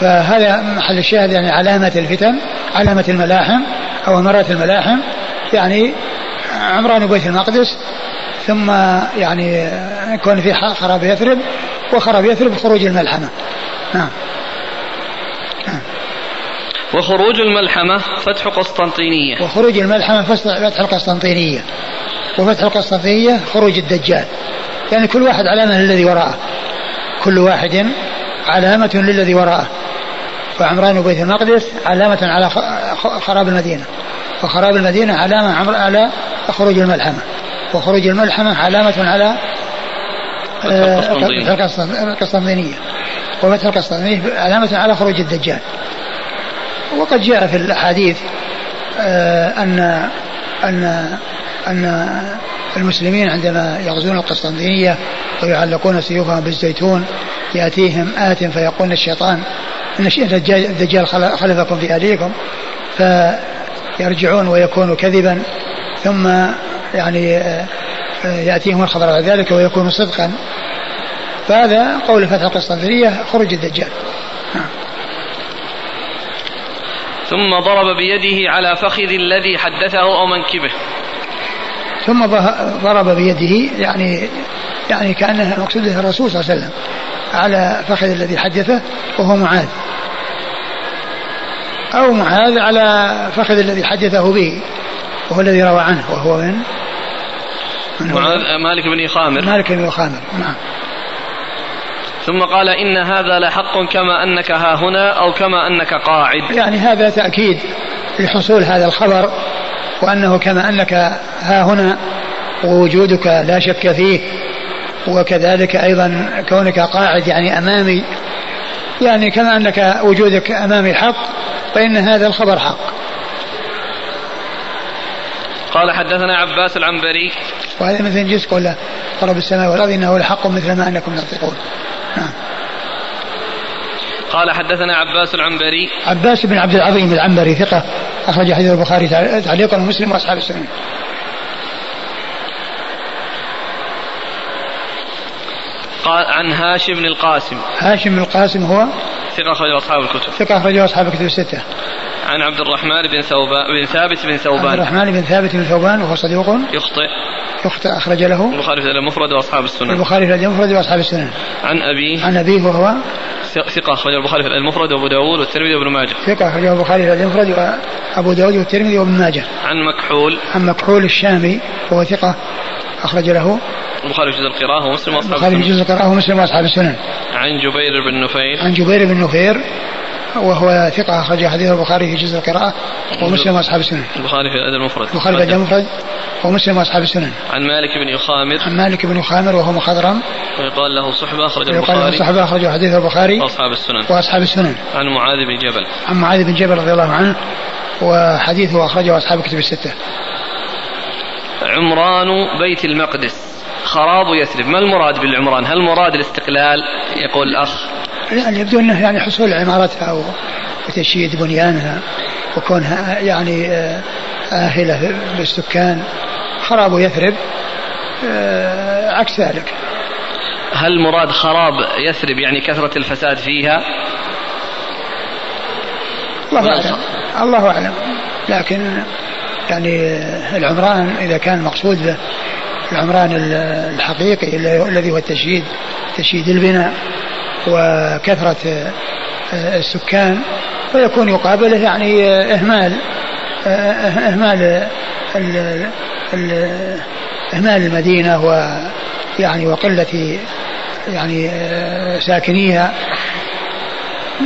فهذا محل الشاهد يعني علامة الفتن علامة الملاحم أو أمارات الملاحم يعني عمران بيت المقدس ثم يعني يكون في خراب يثرب وخراب يثرب خروج الملحمة. نعم. وخروج الملحمة فتح قسطنطينية. وخروج الملحمة فتح القسطنطينية. وفتح القسطنطينية خروج الدجال. يعني كل واحد علامة للذي وراءه. كل واحد علامة للذي وراءه. فعمران بيت المقدس علامة على خراب المدينة. وخراب المدينة علامة على خروج الملحمة. وخروج الملحمة علامة على آه، القسطنطينية. وفتح القسطنطينية علامة على خروج الدجال. وقد جاء في الأحاديث آه، أن أن أن المسلمين عندما يغزون القسطنطينية ويعلقون سيوفهم بالزيتون يأتيهم آت فيقول الشيطان إن الدجال خلفكم في أهليكم فيرجعون ويكون كذبا ثم يعني آه، يأتيهم الخبر على ذلك ويكون صدقا. فهذا قول فتح القسطنطينية خروج الدجال. نعم. ثم ضرب بيده على فخذ الذي حدثه أو منكبه. ثم ضرب بيده يعني يعني كأنها مقصوده الرسول صلى الله عليه وسلم. على فخذ الذي حدثه وهو معاذ. أو معاذ على فخذ الذي حدثه به وهو الذي روى عنه. وهو من؟ معاذ مالك بن خامر. مالك بن خامر نعم. ثم قال إن هذا لحق كما أنك ها هنا أو كما أنك قاعد. يعني هذا تأكيد لحصول هذا الخبر وأنه كما أنك ها هنا ووجودك لا شك فيه وكذلك أيضا كونك قاعد يعني أمامي يعني كما أنك وجودك أمامي حق فإن هذا الخبر حق. قال حدثنا عباس العنبري. وهذا مثل جزء قوله رب السماء والأرض إنه لحق مثل ما أنكم تنطقون نعم. قال حدثنا عباس العنبري. عباس بن عبد العظيم العنبري ثقة أخرج حديث البخاري تعليقا ومسلم وأصحاب السنة. عن هاشم بن القاسم. هاشم بن القاسم هو ثقة أخرج أصحاب الكتب. ثقة أخرج أصحاب الكتب الستة. عن عبد الرحمن بن ثوبان بن ثابت بن ثوبان. عبد الرحمن بن ثابت بن ثوبان وهو صديق يخطئ. يخطئ أخرج له. البخاري في المفرد وأصحاب السنن. البخاري في المفرد وأصحاب السنن. عن أبيه. عن أبيه وهو ثقة أخرج البخاري في المفرد وأبو داود والترمذي وابن ماجه. ثقة أخرجه البخاري في المفرد وأبو داود والترمذي وابن ماجه. عن مكحول. عن مكحول الشامي وهو ثقة أخرج له. البخاري في جزء القراءة ومسلم وأصحاب البخاري في جزء القراءة ومسلم وأصحاب السنن عن جبير بن نفير عن جبير بن نفير وهو ثقة أخرج حديث البخاري في جزء القراءة ومسلم وأصحاب السنن. البخاري في الأدب المفرد. البخاري في الأدب المفرد ومسلم وأصحاب السنن. عن مالك بن يخامر. عن مالك بن يخامر وهو مخضرم. ويقال له صحبة أخرج البخاري. ويقال له صحبة أخرج حديث البخاري. وأصحاب السنن. وأصحاب السنن. عن معاذ بن جبل. عن معاذ بن جبل رضي الله عنه وحديثه أخرجه أصحاب الكتب الستة. عمران بيت المقدس خراب يثرب ما المراد بالعمران؟ هل مراد الاستقلال؟ يقول الأخ. يعني يبدو أنه يعني حصول عمارتها وتشييد بنيانها وكونها يعني آه، آهلة بالسكان. خراب يثرب آه، عكس ذلك. هل مراد خراب يثرب يعني كثرة الفساد فيها؟ الله أعلم. الله أعلم. لكن يعني العمران إذا كان مقصود به العمران الحقيقي الذي هو التشييد تشييد البناء وكثرة آه، السكان فيكون يقابله يعني إهمال آه، إهمال إهمال المدينة ويعني وقلة يعني آه، ساكنيها.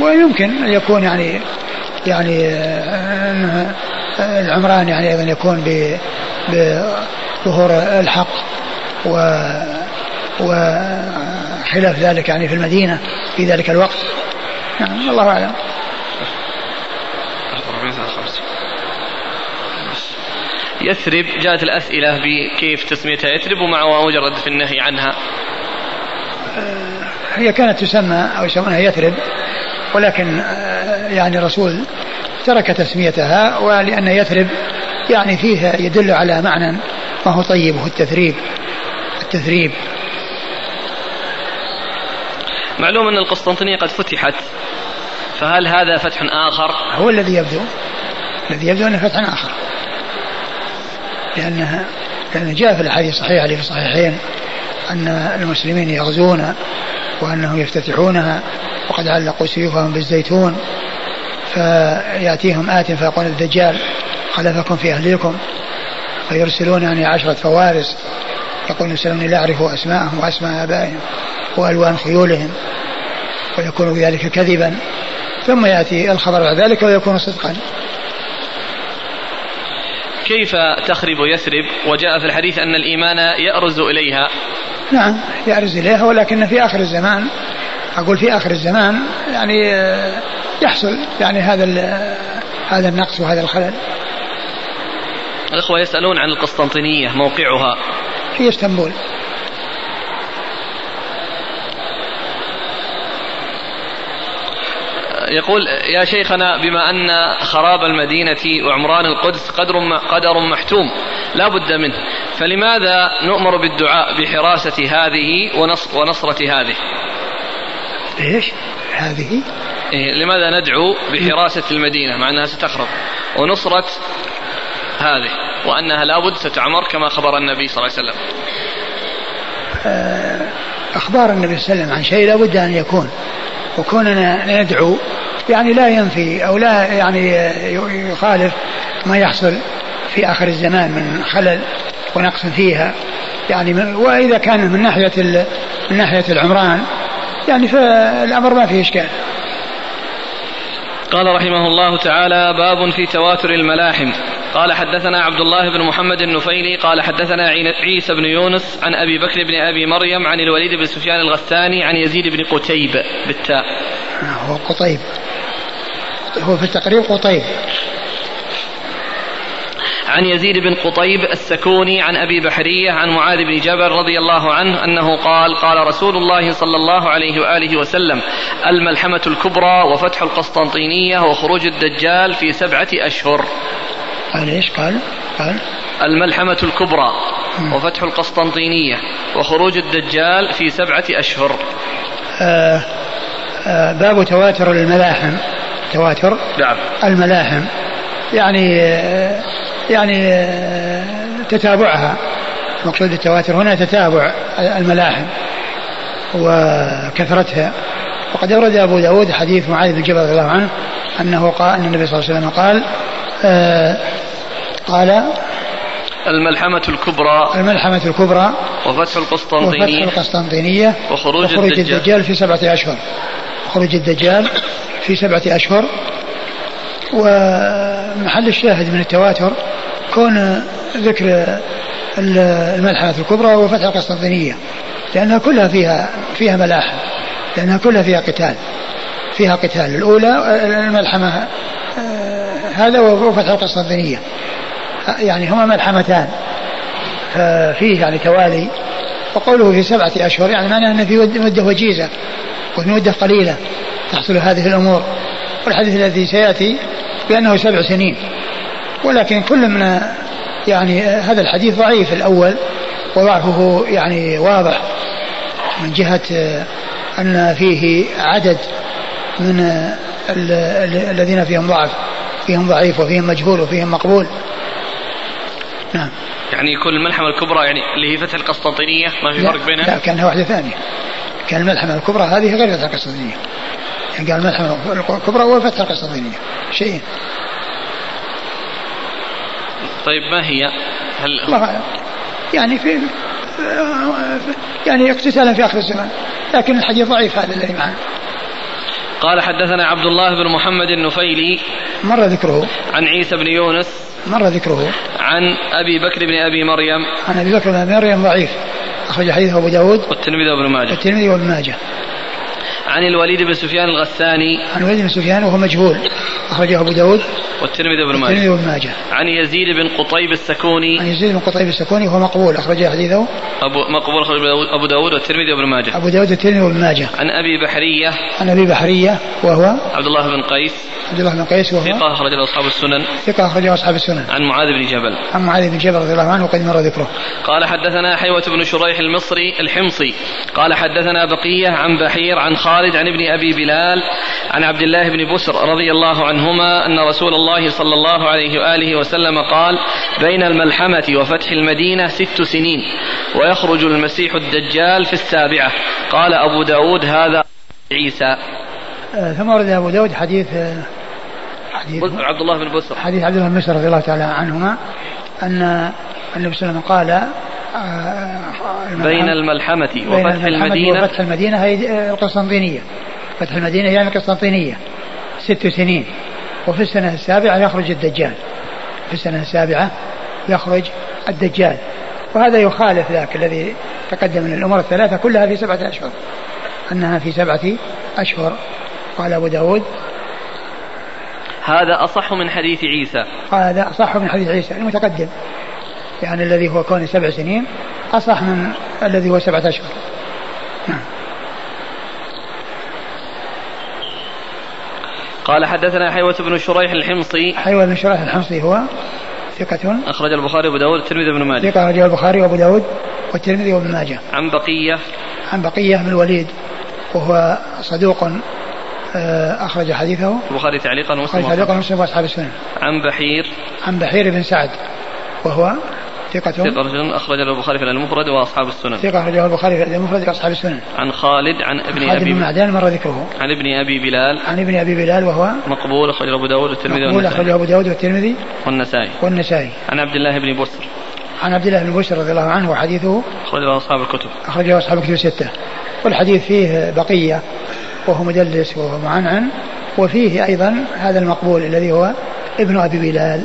ويمكن أن يكون يعني يعني العمران يعني أيضا يكون ظهور الحق و وخلاف ذلك يعني في المدينة في ذلك الوقت. نعم الله أعلم. يثرب جاءت الأسئلة بكيف تسميتها يثرب ومع مجرد في النهي عنها. آه، هي كانت تسمى أو يسمونها يثرب ولكن آه، يعني الرسول ترك تسميتها ولأن يثرب يعني فيها يدل على معنى ما هو طيب وهو التثريب التثريب. معلوم أن القسطنطينية قد فتحت فهل هذا فتح آخر؟ هو الذي يبدو الذي يبدو أنه فتح آخر. لأنها لأن جاء في الأحاديث الصحيحة في الصحيحين أن المسلمين يغزون وأنهم يفتتحونها وقد علقوا سيوفهم بالزيتون فيأتيهم آت فيقول الدجال خلفكم في أهليكم. فيرسلون يعني عشرة فوارس يقول يرسلون لا أعرف أسماءهم وأسماء آبائهم وألوان خيولهم ويكون ذلك كذبا. ثم يأتي الخبر بعد ذلك ويكون صدقا. كيف تخرب يثرب وجاء في الحديث أن الإيمان يأرز إليها. نعم يأرز إليها ولكن في آخر الزمان أقول في آخر الزمان يعني آه، يحصل يعني هذا هذا النقص وهذا الخلل. الإخوة يسألون عن القسطنطينية موقعها. في إسطنبول. يقول يا شيخنا بما أن خراب المدينة وعمران القدس قدر قدر محتوم لا بد منه. فلماذا نؤمر بالدعاء بحراسة هذه ونصرة هذه؟ إيش؟ هذه؟ إيه لماذا ندعو بحراسة المدينة؟ مع أنها ستخرب. ونصرة هذه وأنها لابد ستعمر كما خبر النبي صلى الله عليه وسلم. آه، أخبار النبي صلى الله عليه وسلم عن شيء لابد أن يكون وكوننا ندعو يعني لا ينفي أو لا يعني يخالف ما يحصل في آخر الزمان من خلل ونقص فيها. يعني وإذا كان من ناحية من ناحية العمران يعني فالأمر ما فيه إشكال. قال رحمه الله تعالى باب في تواتر الملاحم. قال حدثنا عبد الله بن محمد النفيلي قال حدثنا عيسى بن يونس عن أبي بكر بن أبي مريم عن الوليد بن سفيان الغثاني عن يزيد بن قتيب بالتاء. هو قطيب هو في التقريب قطيب عن يزيد بن قطيب السكوني عن أبي بحرية عن معاذ بن جبل رضي الله عنه أنه قال قال رسول الله صلى الله عليه وآله وسلم الملحمة الكبرى وفتح القسطنطينية وخروج الدجال في سبعة أشهر. قال إيش؟ قال؟ قال. الملحمة الكبرى وفتح القسطنطينية وخروج الدجال في سبعة أشهر. آه آه باب تواتر الملاحم. تواتر نعم. الملاحم. يعني آه يعني تتابعها. مقصود التواتر هنا تتابع الملاحم وكثرتها. وقد أورد أبو داود حديث معاذ بن جبل رضي الله عنه أنه قال أن النبي صلى الله عليه وسلم قال آه قال الملحمة الكبرى الملحمة الكبرى وفتح القسطنطينية وفتح القسطنطينية وخروج, وخروج الدجال, الدجال في سبعة أشهر. خروج الدجال في سبعة أشهر. ومحل الشاهد من التواتر كون ذكر الملحمة الكبرى وفتح القسطنطينية لأنها كلها فيها فيها ملاحم لأنها كلها فيها قتال. فيها قتال. الأولى الملحمة آه، هذا وفتح القسطنطينية يعني هما ملحمتان. ففيه يعني توالي. وقوله في سبعة أشهر يعني معناه أنه في مدة وجيزة وفي مدة قليلة تحصل هذه الأمور. والحديث الذي سيأتي بأنه سبع سنين. ولكن كل من يعني هذا الحديث ضعيف الأول وضعفه يعني واضح من جهة أن فيه عدد من الذين فيهم ضعف. فيهم ضعيف وفيهم مجهول وفيهم مقبول. نعم. يعني كل الملحمة الكبرى يعني اللي هي فتح القسطنطينية ما في فرق بينها؟ لا كأنها واحدة ثانية. كان الملحمة الكبرى هذه غير فتح القسطنطينية. يعني قال الملحمة الكبرى وفتح القسطنطينية. شيئين طيب ما هي؟ هل يعني في يعني اقتتالا في آخر الزمان. لكن الحديث ضعيف هذا الذي معنا. قال حدثنا عبد الله بن محمد النفيلي مر ذكره. عن عيسى بن يونس مر ذكره. عن أبي بكر بن أبي مريم. عن أبي بكر بن أبي مريم ضعيف. أخرج حديثه أبو داود. والترمذي وابن ماجه. والترمذي وابن ماجه. عن الوليد بن سفيان الغساني. عن الوليد بن سفيان وهو مجهول. أخرجه أبو داود. والترمذي بن ماجه. والترمذي بن ماجه. عن يزيد بن قطيب السكوني. عن يزيد بن قطيب السكوني وهو مقبول أخرجه حديثه. أبو مقبول أخرج أبو داود والترمذي وابن ماجه. أبو داود والترمذي وابن ماجه. عن أبي بحرية. عن أبي بحرية وهو عبد الله بن قيس. عبد الله بن قيس وهو ثقة أخرج له أصحاب السنن. ثقة أخرجه أصحاب السنن. عن معاذ بن جبل. عن معاذ بن جبل رضي الله عنه وقد مر ذكره. قال حدثنا حيوة بن شريح المصري الحمصي. قال حدثنا بقية عن بحير عن خالد عن ابن أبي بلال عن عبد الله بن بسر رضي الله عنهما أن رسول الله صلى الله عليه وآله وسلم قال بين الملحمة وفتح المدينة ست سنين ويخرج المسيح الدجال في السابعة. قال أبو داود هذا عيسى. آه ثم ورد أبو داود حديث آه حديث عبد الله بن بسر حديث عبد الله بن بسر رضي الله تعالى عنهما أن النبي صلى الله عليه وسلم قال آه بين الملحمة وفتح المدينة. وفتح المدينة هي القسطنطينية. فتح المدينة يعني القسطنطينية. ست سنين. وفي السنة السابعة يخرج الدجال. في السنة السابعة يخرج الدجال. وهذا يخالف ذاك الذي تقدم من الأمور الثلاثة كلها في سبعة أشهر. أنها في سبعة أشهر. قال أبو داود هذا أصح من حديث عيسى. هذا أصح من حديث عيسى المتقدم. يعني الذي هو كون سبع سنين أصح من الذي هو سبعة أشهر. نعم. قال حدثنا حيوة بن شريح الحمصي. حيوة بن شريح الحمصي هو ثقة. أخرج البخاري وأبو داود والترمذي وابن ماجه. ثقة أخرجه البخاري وأبو داود والترمذي وابن ماجه. عن بقية. عن بقية بن الوليد وهو صدوق آه، أخرج حديثه. البخاري تعليقا أخرج ومسلم تعليقا وأصحاب- مسلم وأصحاب السنن. عن بحير. عن بحير بن سعد وهو ثقة ثقة رجل أخرج له البخاري في المفرد وأصحاب السنن. ثقة أخرجه البخاري في المفرد وأصحاب السنن. عن خالد عن ابن خالد بن أبي معدان مر ذكره. عن ابن أبي بلال. عن ابن أبي بلال وهو مقبول أخرج له أبو داود والترمذي مقبول أخرجه أبو داود والترمذي والنسائي. والنسائي. عن عبد الله بن بسر عن عبد الله بن بشر رضي الله عنه وحديثه أخرج له أصحاب الكتب. أخرجه أصحاب الكتب الستة. والحديث فيه بقية وهو مدلس وهو معنعن وفيه أيضا هذا المقبول الذي هو ابن أبي بلال.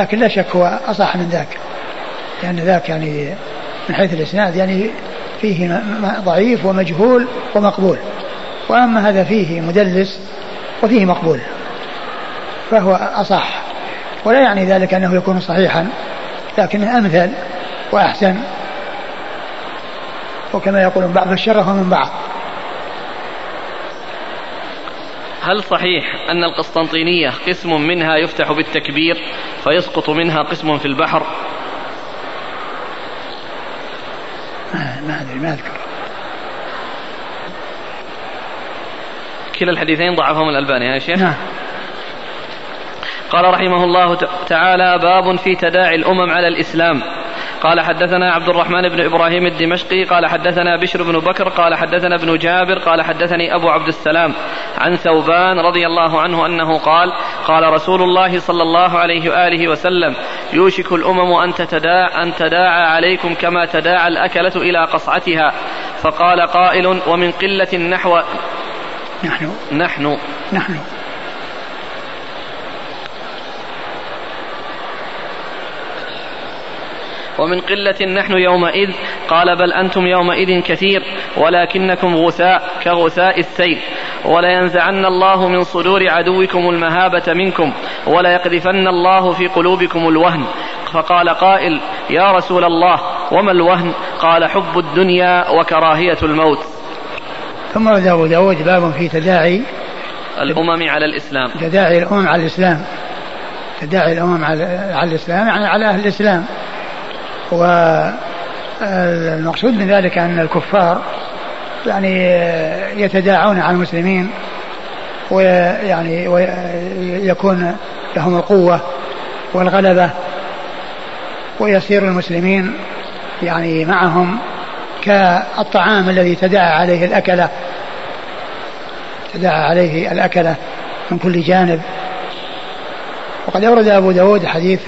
لكن لا شك هو أصح من ذاك. لأن ذاك يعني من حيث الإسناد يعني فيه ضعيف ومجهول ومقبول. وأما هذا فيه مدلس وفيه مقبول. فهو أصح. ولا يعني ذلك أنه يكون صحيحا لكنه أمثل وأحسن. وكما يقولون بعض الشرف من بعض. هل صحيح أن القسطنطينية قسم منها يفتح بالتكبير فيسقط منها قسم في البحر؟ ما أدري ما أذكر. كلا الحديثين ضعفهم الألباني يا شيخ؟ نعم. قال رحمه الله تعالى باب في تداعي الأمم على الإسلام. قال حدثنا عبد الرحمن بن إبراهيم الدمشقي قال حدثنا بشر بن بكر قال حدثنا ابن جابر قال حدثني أبو عبد السلام عن ثوبان رضي الله عنه أنه قال قال رسول الله صلى الله عليه وآله وسلم يوشك الأمم أن تتداعى, أن تداعى عليكم كما تداعى الأكلة إلى قصعتها. فقال قائل ومن قلة نحو نحن. نحن. نحن. ومن قلة نحن يومئذ قال بل أنتم يومئذ كثير ولكنكم غثاء كغثاء السيل ولينزعن الله من صدور عدوكم المهابة منكم وليقذفن الله في قلوبكم الوهن فقال قائل يا رسول الله وما الوهن قال حب الدنيا وكراهية الموت ثم ورد أبو داود باب في تداعي الأمم على الإسلام تداعي الأمم على الإسلام تداعي الأمم على, على الإسلام يعني على أهل الإسلام والمقصود من ذلك أن الكفار يعني يتداعون على المسلمين ويعني ويكون لهم القوة والغلبة ويصير المسلمين يعني معهم كالطعام الذي تداعى عليه الأكلة تداعى عليه الأكلة من كل جانب. وقد أورد أبو داود حديث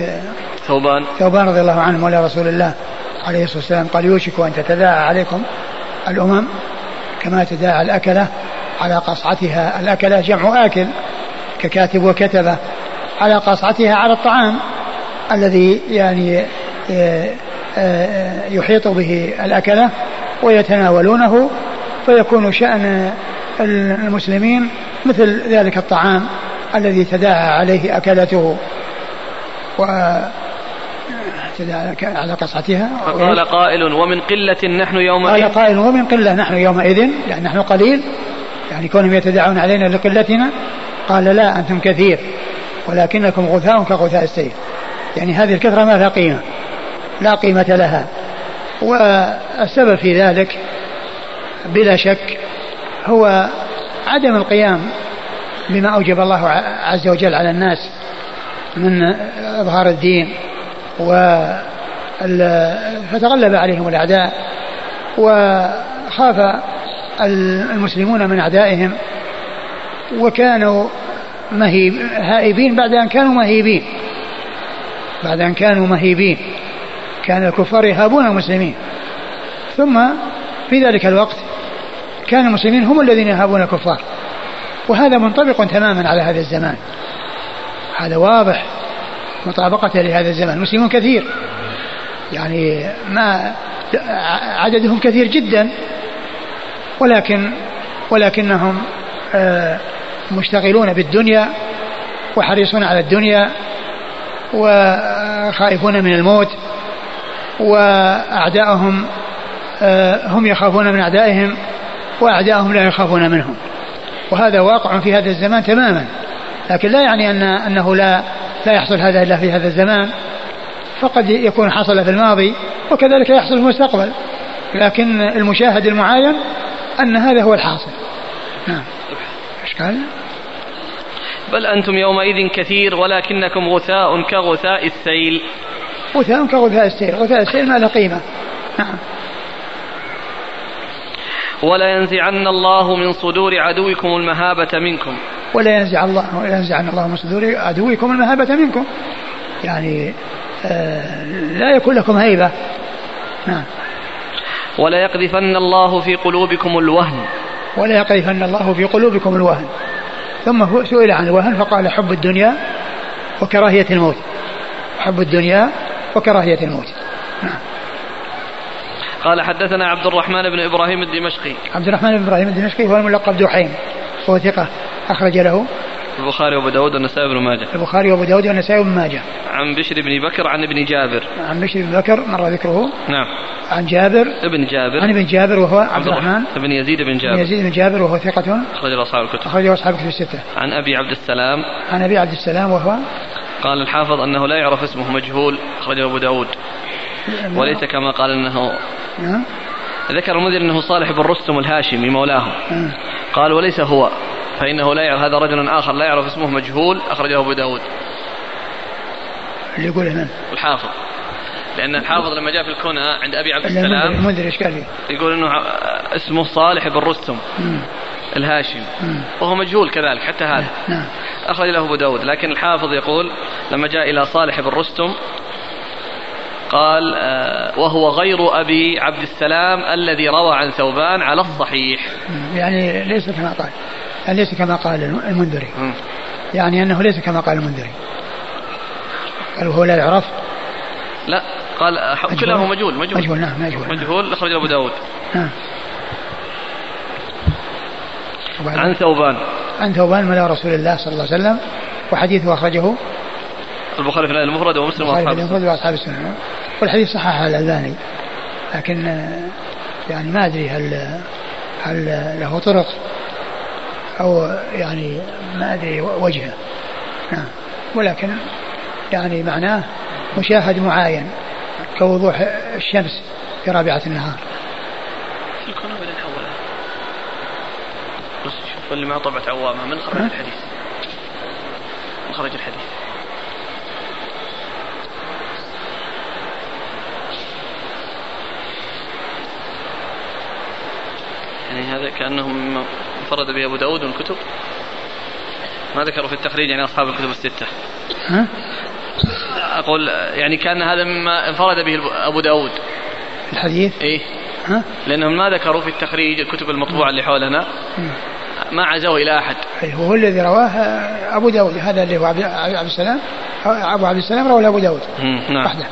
ثوبان. ثوبان رضي الله عنه مولى رسول الله عليه الصلاة والسلام. قال يوشك أن تتداعى عليكم الأمم كما تداعى الأكلة على قصعتها. الأكلة جمع آكل ككاتب وكتبة على قصعتها على الطعام الذي يعني يحيط به الأكلة ويتناولونه فيكون شأن المسلمين مثل ذلك الطعام الذي تداعى عليه أكلته. و على قصعتها فقال قائل ومن قلة نحن قال يومئذ قائل ومن قلة نحن يومئذ؟ يعني نحن قليل. يعني كونهم يتداعون علينا لقلتنا قال لا أنتم كثير ولكنكم غثاء كغثاء السيل يعني هذه الكثرة ما لها قيمة لا قيمة لها. والسبب في ذلك بلا شك هو عدم القيام بما أوجب الله عز وجل على الناس من إظهار الدين. و فتغلب عليهم الأعداء وخاف المسلمون من أعدائهم وكانوا مهيب هائبين بعد أن كانوا مهيبين. بعد أن كانوا مهيبين. كان الكفار يهابون المسلمين. ثم في ذلك الوقت كان المسلمين هم الذين يهابون الكفار. وهذا منطبق تماما على هذا الزمان. هذا واضح. مطابقة لهذا الزمان. المسلمون كثير. يعني ما عددهم كثير جدا ولكن ولكنهم مشتغلون بالدنيا وحريصون على الدنيا وخائفون من الموت وأعداؤهم هم يخافون من أعدائهم وأعداؤهم لا يخافون منهم. وهذا واقع في هذا الزمان تماما. لكن لا يعني أن أنه لا لا يحصل هذا إلا في هذا الزمان فقد يكون حصل في الماضي وكذلك يحصل في المستقبل. لكن المشاهد المعاين أن هذا هو الحاصل. نعم. إشكال؟ بل أنتم يومئذ كثير ولكنكم غثاء كغثاء السيل. غثاء كغثاء السيل. غثاء السيل ما له قيمة. نعم. ولا ينزعن الله من صدور عدوكم المهابة منكم. ولا ينزع الله ولا ينزعن الله من صدور عدوكم المهابة منكم. يعني آه لا يكون لكم هيبة. نعم. ولا يقذفن الله في قلوبكم الوهن. ولا يقذفن الله في قلوبكم الوهن. ثم سئل عن الوهن فقال حب الدنيا وكراهية الموت. حب الدنيا وكراهية الموت. نعم. قال حدثنا عبد الرحمن بن إبراهيم الدمشقي. عبد الرحمن بن إبراهيم الدمشقي هو الملقب دحيم وهو ثقة. أخرج له البخاري وأبو داود والنسائي بن ماجه. البخاري وأبو داود والنسائي بن ماجه. عن بشر بن بكر عن ابن جابر. عن بشر بن بكر مر ذكره. نعم. عن جابر. ابن جابر. عن ابن جابر وهو عبد الرحمن بن يزيد بن جابر. بن يزيد بن جابر وهو ثقة. أخرج له أصحاب الكتب. أخرجه أصحاب الكتب الستة. عن أبي عبد السلام. عن أبي عبد السلام وهو قال الحافظ أنه لا يعرف اسمه مجهول. أخرجه أبو داود. وليس كما قال أنه نعم. ذكر المنذر أنه صالح بن رستم الهاشمي مولاه نعم. قال وليس هو. فإنه لا يعرف هذا رجل آخر لا يعرف اسمه مجهول أخرجه أبو داود. اللي يقول من؟ الحافظ. لأن الحافظ لما جاء في الكنى عند أبي عبد السلام المنذر إيش قال يقول أنه اسمه صالح بن رستم الهاشم وهو مجهول كذلك حتى هذا. نعم. أخرج له أبو داود. لكن الحافظ يقول لما جاء إلى صالح بن رستم قال آه، وهو غير أبي عبد السلام الذي روى عن ثوبان على الصحيح. يعني ليس كما قال ليس كما قال المنذري. يعني أنه ليس كما قال المنذري. قال وهو لا يعرف. لا قال كلاهما مجهول مجهول. مجهول نعم مجهول. مجهول أخرج أبو داود. نعم. عن ثوبان. عن ثوبان مولى رسول الله صلى الله عليه وسلم وحديثه أخرجه. البخاري في المفرد ومسلم واصحاب المفرد وأصحاب السنة. والحديث صححه الألباني. لكن يعني ما أدري هل هل له طرق. أو يعني ما أدري وجهه. نعم. ولكن يعني معناه مشاهد معاين كوضوح الشمس في رابعة النهار. الكون ولا الأول بس شوف اللي ما طبعت عوامة. من خرج الحديث؟ من خرج الحديث. يعني هذا كأنه انفرد به أبو داود من الكتب ما ذكروا في التخريج يعني أصحاب الكتب الستة. ها؟ أقول يعني كان هذا مما انفرد به أبو داود. الحديث؟ إيه. ها؟ لأنهم ما ذكروا في التخريج الكتب المطبوعة اللي حولنا. ما عزوا إلى أحد. أيه هو الذي رواه أبو داود هذا اللي هو عبد السلام؟ أبو عبد السلام رواه أبو داود. نعم. وحده.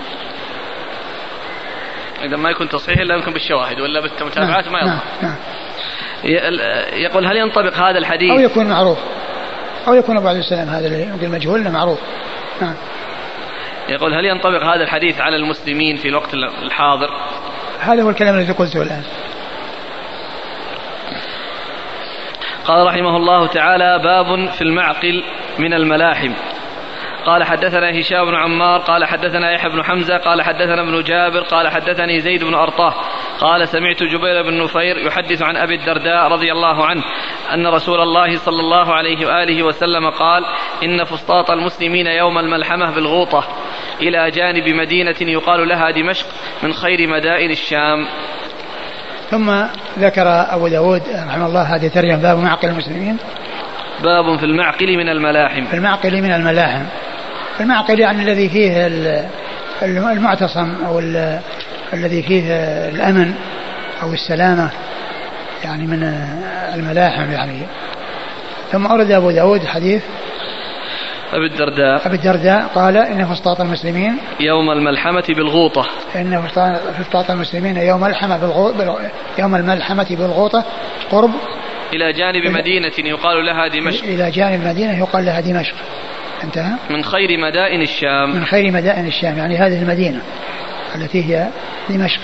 إذا ما يكون تصحيح إلا يمكن بالشواهد ولا بالمتابعات نعم ما يضبط نعم. نعم. يقول هل ينطبق هذا الحديث أو يكون معروف. أو يكون أبو عبد السلام هذا اللي مجهول معروف. نعم. يقول هل ينطبق هذا الحديث على المسلمين في الوقت الحاضر؟ هذا هو الكلام الذي قلته الآن. قال رحمه الله تعالى باب في المعقل من الملاحم. قال حدثنا هشام بن عمار قال حدثنا يحيى بن حمزة قال حدثنا ابن جابر قال حدثني زيد بن أرطاه قال سمعت جبير بن نفير يحدث عن أبي الدرداء رضي الله عنه أن رسول الله صلى الله عليه وآله وسلم قال إن فسطاط المسلمين يوم الملحمة بالغوطة إلى جانب مدينة يقال لها دمشق من خير مدائن الشام. ثم ذكر أبو داود رحمه الله هذه ترجمة باب معقل المسلمين. باب في المعقل من الملاحم. في المعقل من الملاحم. المعقل يعني الذي فيه المعتصم أو الذي فيه الأمن أو السلامة يعني من الملاحم يعني. ثم أورد أبو داود حديث. أبي الدرداء. أبي الدرداء قال إن فسطاط المسلمين يوم الملحمة بالغوطة. إن فسطاط المسلمين يوم الملحمة بالغوطة يوم الملحمة بالغوطة قرب إلى جانب مدينة يقال لها دمشق. إلى جانب مدينة يقال لها دمشق. انتهى؟ من خير مدائن الشام. من خير مدائن الشام يعني هذه المدينة التي هي دمشق.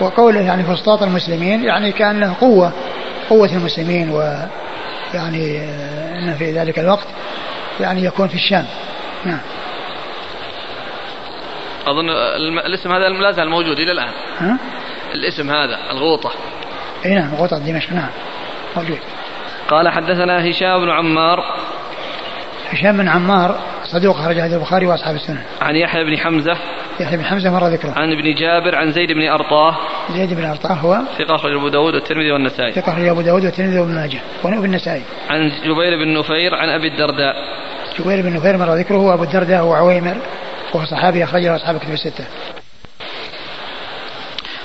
وقوله يعني فسطاط المسلمين يعني كأنه قوة قوة المسلمين و يعني أن في ذلك الوقت يعني يكون في الشام. نعم. أظن الاسم هذا لا زال موجود إلى الآن. ها؟ الاسم هذا الغوطة. اي نعم غوطة دمشق نعم. موجود. قال حدثنا هشام بن عمار هشام بن عمار صدوق خرج هذا البخاري وأصحاب السنن عن يحيى بن حمزة. يحيى بن حمزة مر ذكره. عن ابن جابر عن زيد بن أرطاه. زيد بن أرطاه هو ثقة أخرج أبو داود والترمذي والنسائي. ثقة أخرج أبو داود والترمذي وابن ماجه. وابن النسائي. عن جبير بن نفير عن أبي الدرداء. جبير بن نفير مر ذكره وأبو الدرداء وعويمر وهو صحابي أخرجه أصحاب كتب الستة.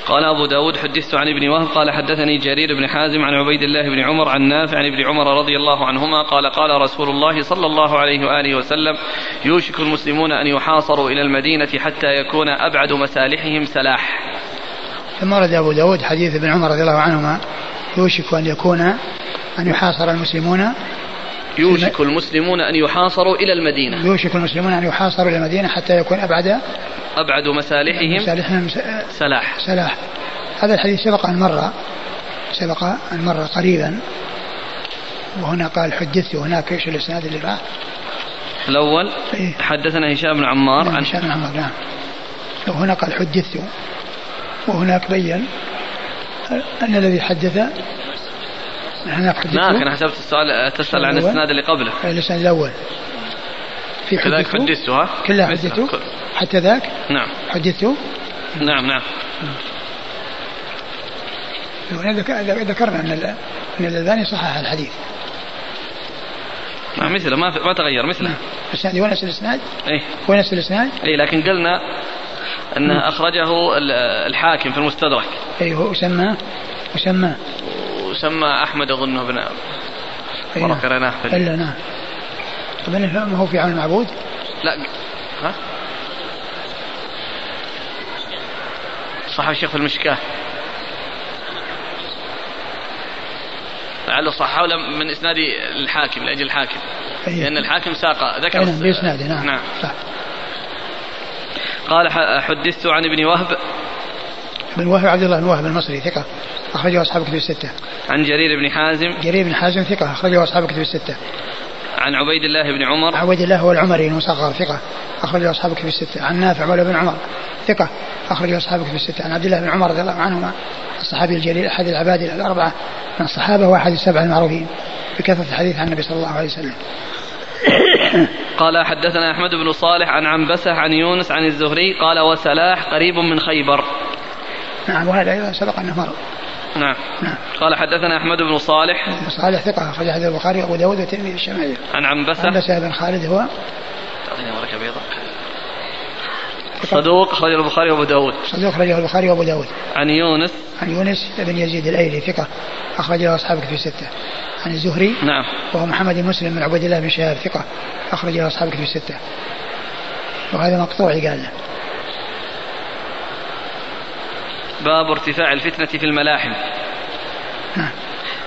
قال أبو داود حدثت عن ابن وهب قال حدثني جرير بن حازم عن عبيد الله بن عمر عن نافع عن ابن عمر رضي الله عنهما قال قال رسول الله صلى الله عليه وآله وسلم يوشك المسلمون أن يحاصروا إلى المدينة حتى يكون أبعد مسالحهم سلاح. ثم ورد أبو داود حديث ابن عمر رضي الله عنهما يوشك أن يكون أن يحاصر المسلمون يوشك المسلمون أن يحاصروا إلى المدينة. يوشك المسلمون أن يحاصروا إلى المدينة حتى يكون أبعد أبعد مسالحهم مصالحهم سلاح. سلاح. هذا الحديث سبق أن مر سبق أن مر قريبا. وهنا قال حدثت وهناك إيش الإسناد اللي راح؟ الأول إيه. حدثنا هشام بن عمار عن عن هشام بن عمر نعم. وهنا قال حدثت. وهناك بين أن الذي حدث حدثت هناك أنا حسبت السؤال تسأل عن الأول. الإسناد اللي قبله. الاسناد الأول. في كذلك حدثت ها؟ كلها. حدثت حتى ذاك؟ نعم. حدثت نعم نعم. ذك- ذكرنا أن ال- أن الألباني صحح الحديث. نعم مثله ما ما تغير مثله. الاسناد ونفس الإسناد؟ اي ونفس الإسناد؟ اي لكن قلنا انه أخرجه ال- الحاكم في المستدرك. اي هو وسمى وسمى وسمى أحمد أظنه بن أي مرة نعم. قريناه في ال- إلا نعم. طب ما هو في عون المعبود؟ لا. ها؟ صحح الشيخ في المشكاة. لعله صححه له من اسناد الحاكم لأجل الحاكم. أي. لأن الحاكم ساق ذكر أي نعم بإسناده نعم. نعم. صح. قال حدثت عن ابن وهب بن وهب عبد الله بن وهب المصري ثقة. أخرجه أصحاب كتب الستة. عن جرير بن حازم. جرير بن حازم ثقة أخرجه أصحاب كتب الستة. عن عبيد الله بن عمر. عبد الله هو العمري المصغر ثقة. أخرجه أصحاب كتب الستة. عن نافع مولى بن عمر ثقة. أخرجه أصحاب كتب الستة. عن عبد الله بن عمر رضي الله عنهما الصحابي الجليل أحد العباد الأربعة من الصحابة وأحد السبعة المعروفين بكثرة الحديث عن النبي صلى الله عليه وسلم. قال حدثنا أحمد بن صالح عن عنبسة عن يونس عن الزهري قال وسلاح قريب من خيبر. نعم وهذا أيضا سبق أنه مر نعم. نعم. قال حدثنا أحمد بن صالح. ابن صالح ثقة أخرج حديث البخاري وأبو داود والترمذي الشمائل عن عنبسه عنبسة بن خالد هو؟ تعطيني ورقه بيضاء صدوق أخرج البخاري وأبو داود. صدوق أخرجه البخاري وأبو داود. عن يونس. عن يونس بن يزيد الأيلي ثقة. اخرج له اصحاب كتب السته عن الزهري. نعم. وهو محمد بن مسلم بن عبيد الله بن شهاب ثقة. اخرج له اصحاب كتب السته وهذا مقطوع قال. له باب ارتفاع الفتنة في الملاحم.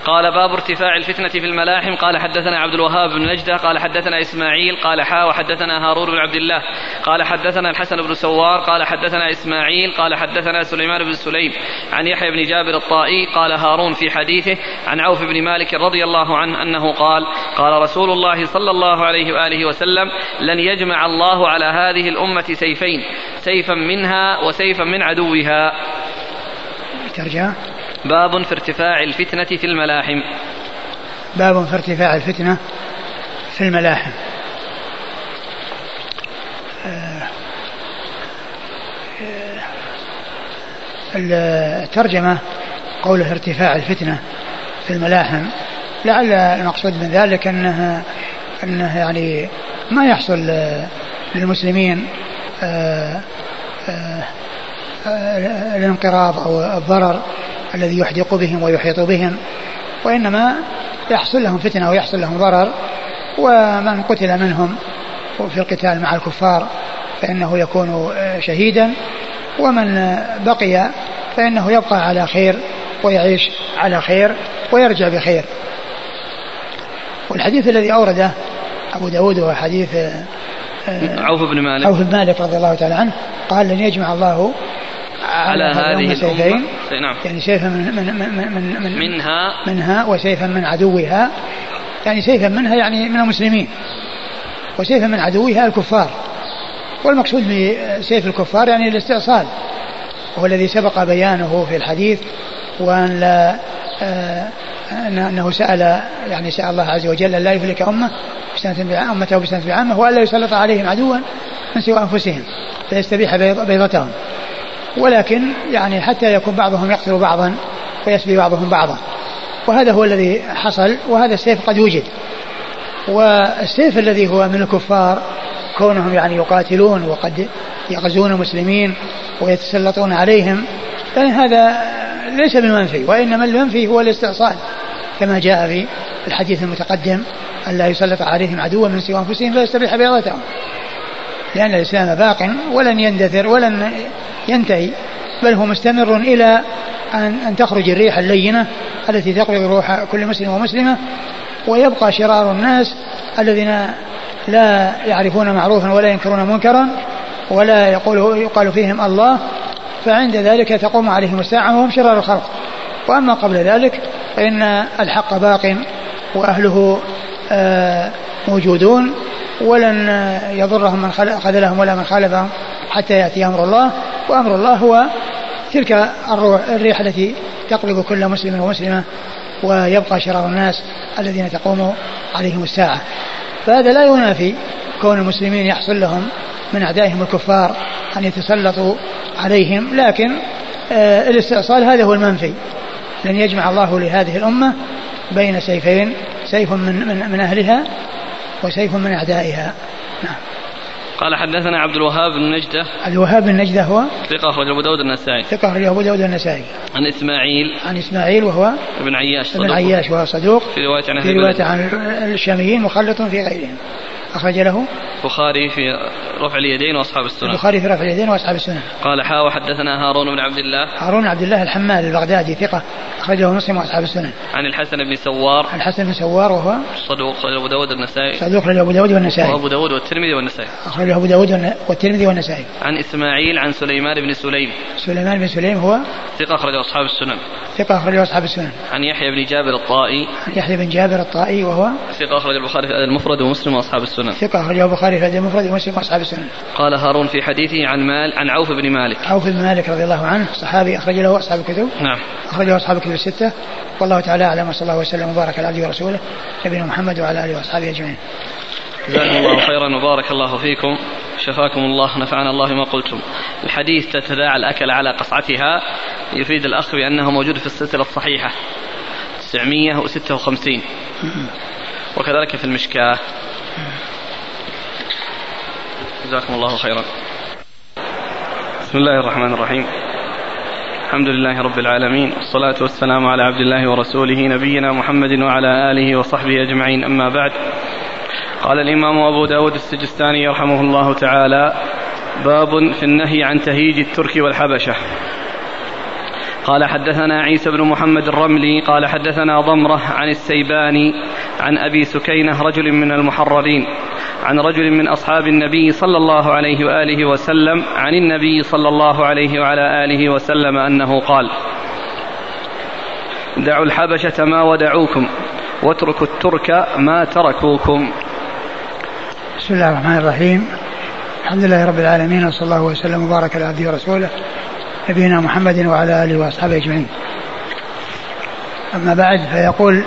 قال باب ارتفاع الفتنة في الملاحم. قال حدثنا عبد الوهاب بن نجدة قال حدثنا إسماعيل قال حا وحدثنا هارون بن عبد الله. قال حدثنا الحسن بن سوار قال حدثنا إسماعيل قال حدثنا سليمان بن سليم عن يحيى بن جابر الطائي قال هارون في حديثه عن عوف بن مالك رضي الله عنه أنه قال قال رسول الله صلى الله عليه وآله وسلم لن يجمع الله على هذه الأمة سيفين سيفا منها وسيفا من عدوها. ترجمه باب في ارتفاع الفتنة في الملاحم. باب في ارتفاع الفتنة في الملاحم. آه، آه، الترجمة قوله ارتفاع الفتنة في الملاحم. لعل المقصود من ذلك انه انه يعني ما يحصل للمسلمين آه، الانقراض أو الضرر الذي يحدق بهم ويحيط بهم وإنما يحصل لهم فتنة ويحصل لهم ضرر ومن قتل منهم في القتال مع الكفار فإنه يكون شهيدا ومن بقي فإنه يبقى على خير ويعيش على خير ويرجع بخير. والحديث الذي أورده أبو داود هو حديث آه، عوف بن مالك. عوف بن مالك رضي الله تعالى عنه قال لن يجمع الله على هذه الأمة. نعم. يعني سيفا من من من من, من منها. منها وسيفا من عدوها. يعني سيفا منها يعني من المسلمين. وسيفا من عدوه الكفار. والمقصود بسيف الكفار يعني الاستئصال. وهو الذي سبق بيانه في الحديث. وأن لا آه، أنه سأل يعني سأل الله عز وجل أن لا يهلك أمة بسنة أمته بسنة بعامة وألا يسلط عليهم عدوا من سوى أنفسهم فيستبيح بيضتهم. ولكن يعني حتى يكون بعضهم يقتل بعضا ويسبي بعضهم بعضا. وهذا هو الذي حصل وهذا السيف قد وجد. والسيف الذي هو من الكفار كونهم يعني يقاتلون وقد يغزون المسلمين ويتسلطون عليهم يعني هذا ليس بمنفي وإنما المنفي هو الاستئصال كما جاء في الحديث المتقدم أن لا يسلط عليهم عدوا من سوى أنفسهم فيستبيح بيضتهم لأن الإسلام باق ولن يندثر ولن ينتهي. بل هو مستمر إلى أن, أن تخرج الريح اللينة التي تقبض روح كل مسلم ومسلمة ويبقى شرار الناس الذين لا يعرفون معروفا ولا ينكرون منكرا ولا يقول يقال فيهم الله فعند ذلك تقوم عليهم الساعة وهم شرار الخلق. وأما قبل ذلك فإن الحق باق وأهله آه، موجودون ولن يضرهم من خذلهم ولا من خالفهم حتى يأتي أمر الله. وأمر الله هو تلك الروح الريح التي تقلب كل مسلم ومسلمة ويبقى شرار الناس الذين تقوم عليهم الساعة. فهذا لا ينافي كون المسلمين يحصل لهم من أعدائهم الكفار أن يتسلطوا عليهم لكن آه الاستئصال هذا هو المنفي. لن يجمع الله لهذه الأمة بين سيفين سيف من, من, من أهلها وسيف من أعدائها. نعم. قال حدثنا عبد الوهاب بن نجدة. عبد الوهاب بن نجدة هو؟ ثقة أخرج أبو داود النسائي. ثقة أخرج أبو داود النسائي. عن إسماعيل. عن إسماعيل وهو؟ ابن عياش صدوق. ابن عياش وهو صدوق. في رواية عن في رواية عن الشاميين مخلط في غيرهم. أخرج له البخاري في رفع اليدين وأصحاب السنن. البخاري في رفع اليدين وأصحاب السنن. قال حا وحدثنا هارون بن عبد الله. هارون بن عبد الله الحمال البغدادي ثقة. أخرجه مسلم وأصحاب السنن. عن الحسن بن سوار. الحسن بن سوار وهو صدوق أخرجه أبو داود النسائي صدوق أخرجه أبو داود والنسائي. وأبو داود والترمذي والنسائي. أخرجه أبو داود والترمذي والنسائي. عن إسماعيل عن سليمان بن سليم. سليمان بن سليم هو ثقة أخرجه أصحاب السنن. ثقة أخرجه أصحاب السنن. عن يحيى بن جابر الطائي. عن يحيى بن جابر الطائي وهو ثقة اخرج البخاري في المفرد ومسلم وأصحاب السنن. ثقة أخرجه البخاري في المفرد ومسلم وأصحاب السنن. قال هارون في حديثه عن مال عن عوف بن مالك. عوف بن مالك رضي الله عنه صحابي اخرج له اصحاب الكتب. نعم. أخرجه أصحاب الكتب الستة. والله تعالى أعلم وصلى الله وسلم وبارك على عبده ورسوله نبينا محمد وعلى آله وأصحابه أجمعين. جزاكم الله خيرا وبارك الله فيكم. شفاكم الله نفعنا الله ما قلتم. الحديث تتداعى الأكل على قصعتها. يفيد الأخ بأنه موجود في السلسلة الصحيحة. 956 وكذلك في المشكاة. جزاكم الله خيرا. بسم الله الرحمن الرحيم. الحمد لله رب العالمين والصلاة والسلام على عبد الله ورسوله نبينا محمد وعلى آله وصحبه أجمعين أما بعد. قال الإمام أبو داود السجستاني رحمه الله تعالى باب في النهي عن تهيج الترك والحبشة. قال حدثنا عيسى بن محمد الرملي قال حدثنا ضمرة عن السيباني عن أبي سكينة رجل من المحررين. عن رجل من أصحاب النبي صلى الله عليه وآله وسلم عن النبي صلى الله عليه وعلى آله وسلم أنه قال دعوا الحبشة ما ودعوكم واتركوا الترك ما تركوكم بسم الله الرحمن الرحيم الحمد لله رب العالمين وصلى الله وسلم وبارك على عبده ورسوله نبينا محمد وعلى آله وأصحابه أجمعين. أما بعد فيقول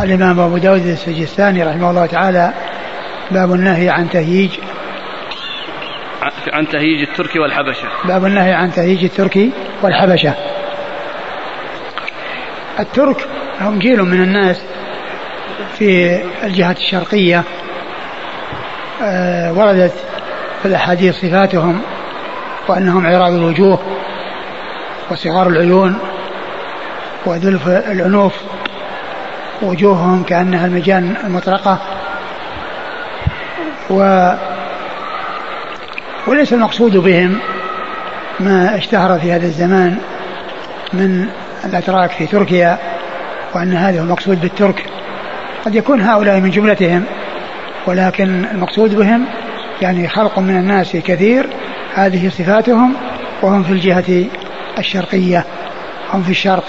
الإمام أبو داود السجستاني رحمه الله تعالى باب النهي عن تهييج عن تهييج الترك والحبشة. باب النهي عن تهييج الترك والحبشة. الترك هم جيل من الناس في الجهة الشرقية آه، وردت في الأحاديث صفاتهم وأنهم عراض الوجوه وصغار العيون وذلف الأنوف وجوههم كأنها المجان المطرقة و وليس المقصود بهم ما اشتهر في هذا الزمان من الأتراك في تركيا وأن هذا هو المقصود بالترك. قد يكون هؤلاء من جملتهم ولكن المقصود بهم يعني خلق من الناس كثير هذه صفاتهم وهم في الجهة الشرقية هم في الشرق.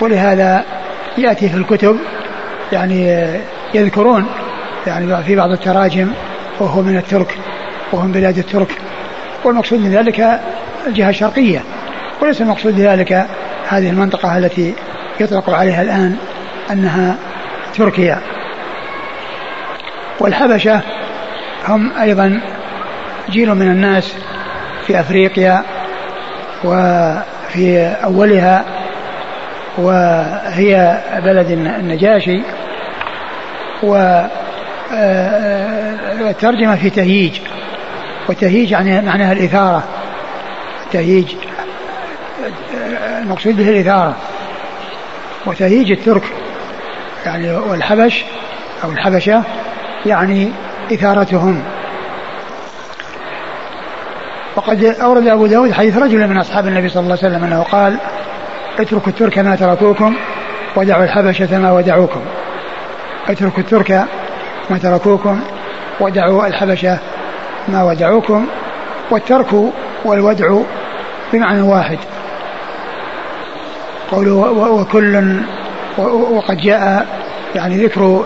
ولهذا يأتي في الكتب يعني يذكرون يعني في بعض التراجم وهو من الترك وهو من بلاد الترك. والمقصود من ذلك الجهة الشرقية. وليس المقصود بذلك هذه المنطقة التي يطلق عليها الآن أنها تركيا. والحبشة هم أيضا جيل من الناس في أفريقيا وفي أولها وهي بلد النجاشي. و الترجمة في تهييج. وتهييج يعني معناها الإثارة. تهييج المقصود به الإثارة. وتهييج الترك يعني والحبش أو الحبشة يعني إثارتهم. وقد أورد أبو داود حديث رجل من أصحاب النبي صلى الله عليه وسلم أنه قال اتركوا الترك ما تركوكم ودعوا الحبشة ما ودعوكم. اتركوا الترك ما تركوكم ودعوا الحبشة ما ودعوكم والترك والودع بمعنى واحد. قوله وكل وقد جاء يعني ذكر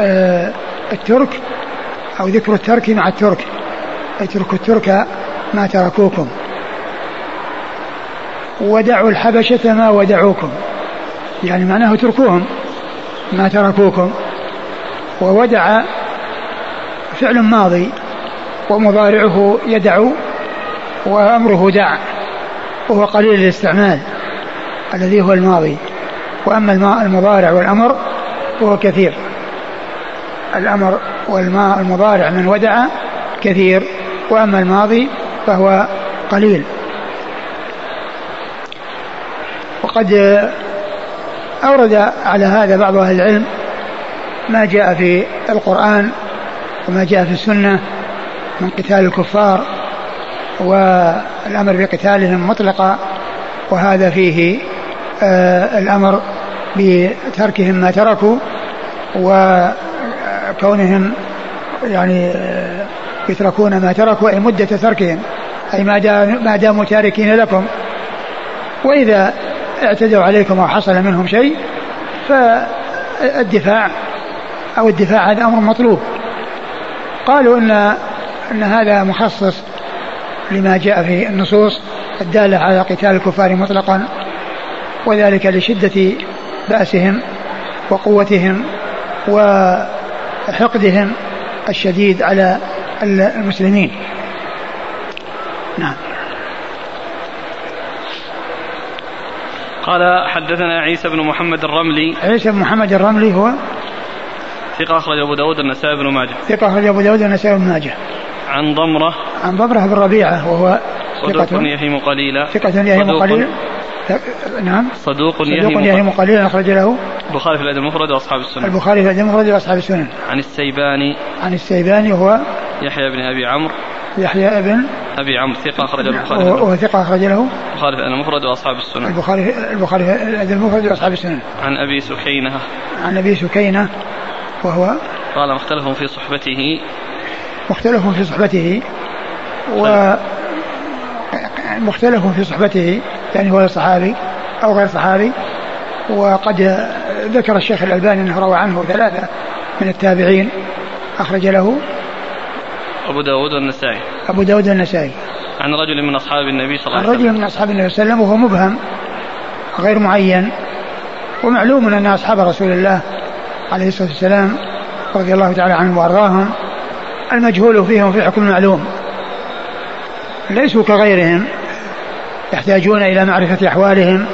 آه، الترك أو ذكر الترك مع الترك اتركوا الترك ما تركوكم. ودعوا الحبشة ما ودعوكم يعني معناه اتركوهم ما تركوكم. وودع فعل ماضي ومضارعه يدع وأمره دع وهو قليل الاستعمال الذي هو الماضي. وأما المضارع والأمر فهو كثير. الأمر والماء المضارع من ودع كثير وأما الماضي فهو قليل. وقد أورد على هذا بعض أهل العلم ما جاء في القرآن وما جاء في السنة من قتال الكفار والأمر بقتالهم مطلقا وهذا فيه آه الأمر بتركهم ما تركوا وكونهم يعني آه يتركون ما تركوا أي مدة تركهم أي ما داموا تاركين لكم. وإذا اعتدوا عليكم أو حصل منهم شيء فالدفاع أو الدفاع هذا أمر مطلوب. قالوا أن أن هذا مخصص لما جاء في النصوص الدالة على قتال الكفار مطلقا وذلك لشدة بأسهم وقوتهم وحقدهم الشديد على المسلمين. نعم. قال حدثنا عيسى بن محمد الرملي. عيسى بن محمد الرملي هو؟ ثقة أخرج أبو داود النسائي بن ماجه. ثقة أخرج أبو داود النسائي بن ماجه. عن ضمرة. عن ضمرة بن ربيعة وهو صدوق يهيم قليلا. ثقة يهيم قليلا. نعم. صدوق, صدوق يهيم قليلا. أخرج له. البخاري في الأدب المفرد وأصحاب السنن. البخاري في الأدب المفرد وأصحاب السنن. عن السيباني. عن السيباني وهو يحيى بن أبي عمرو. يحيى ابن أبي عمرو ثقة أخرج البخاري وهو ثقة أخرج له. البخاري في المفرد وأصحاب السنن. البخاري البخاري المفرد وأصحاب السنن. عن أبي سكينة. عن أبي سكينة. وهو قال مختلف في صحبته. مختلف في صحبته و مختلف في صحبته يعني هو صحابي أو غير صحابي. وقد ذكر الشيخ الألباني أنه روى عنه ثلاثة من التابعين أخرج له. أبو داود والنسائي. أبو داود والنسائي. عن رجل من أصحاب النبي صلى الله عليه وسلم. عن رجل من أصحاب النبي صلى الله عليه وسلم وهو مبهم غير معين. ومعلوم أن أصحاب رسول الله عليه الصلاة والسلام رضي الله تعالى عنهم وأرضاهم المجهول فيهم في حكم المعلوم. ليسوا كغيرهم يحتاجون إلى معرفة أحوالهم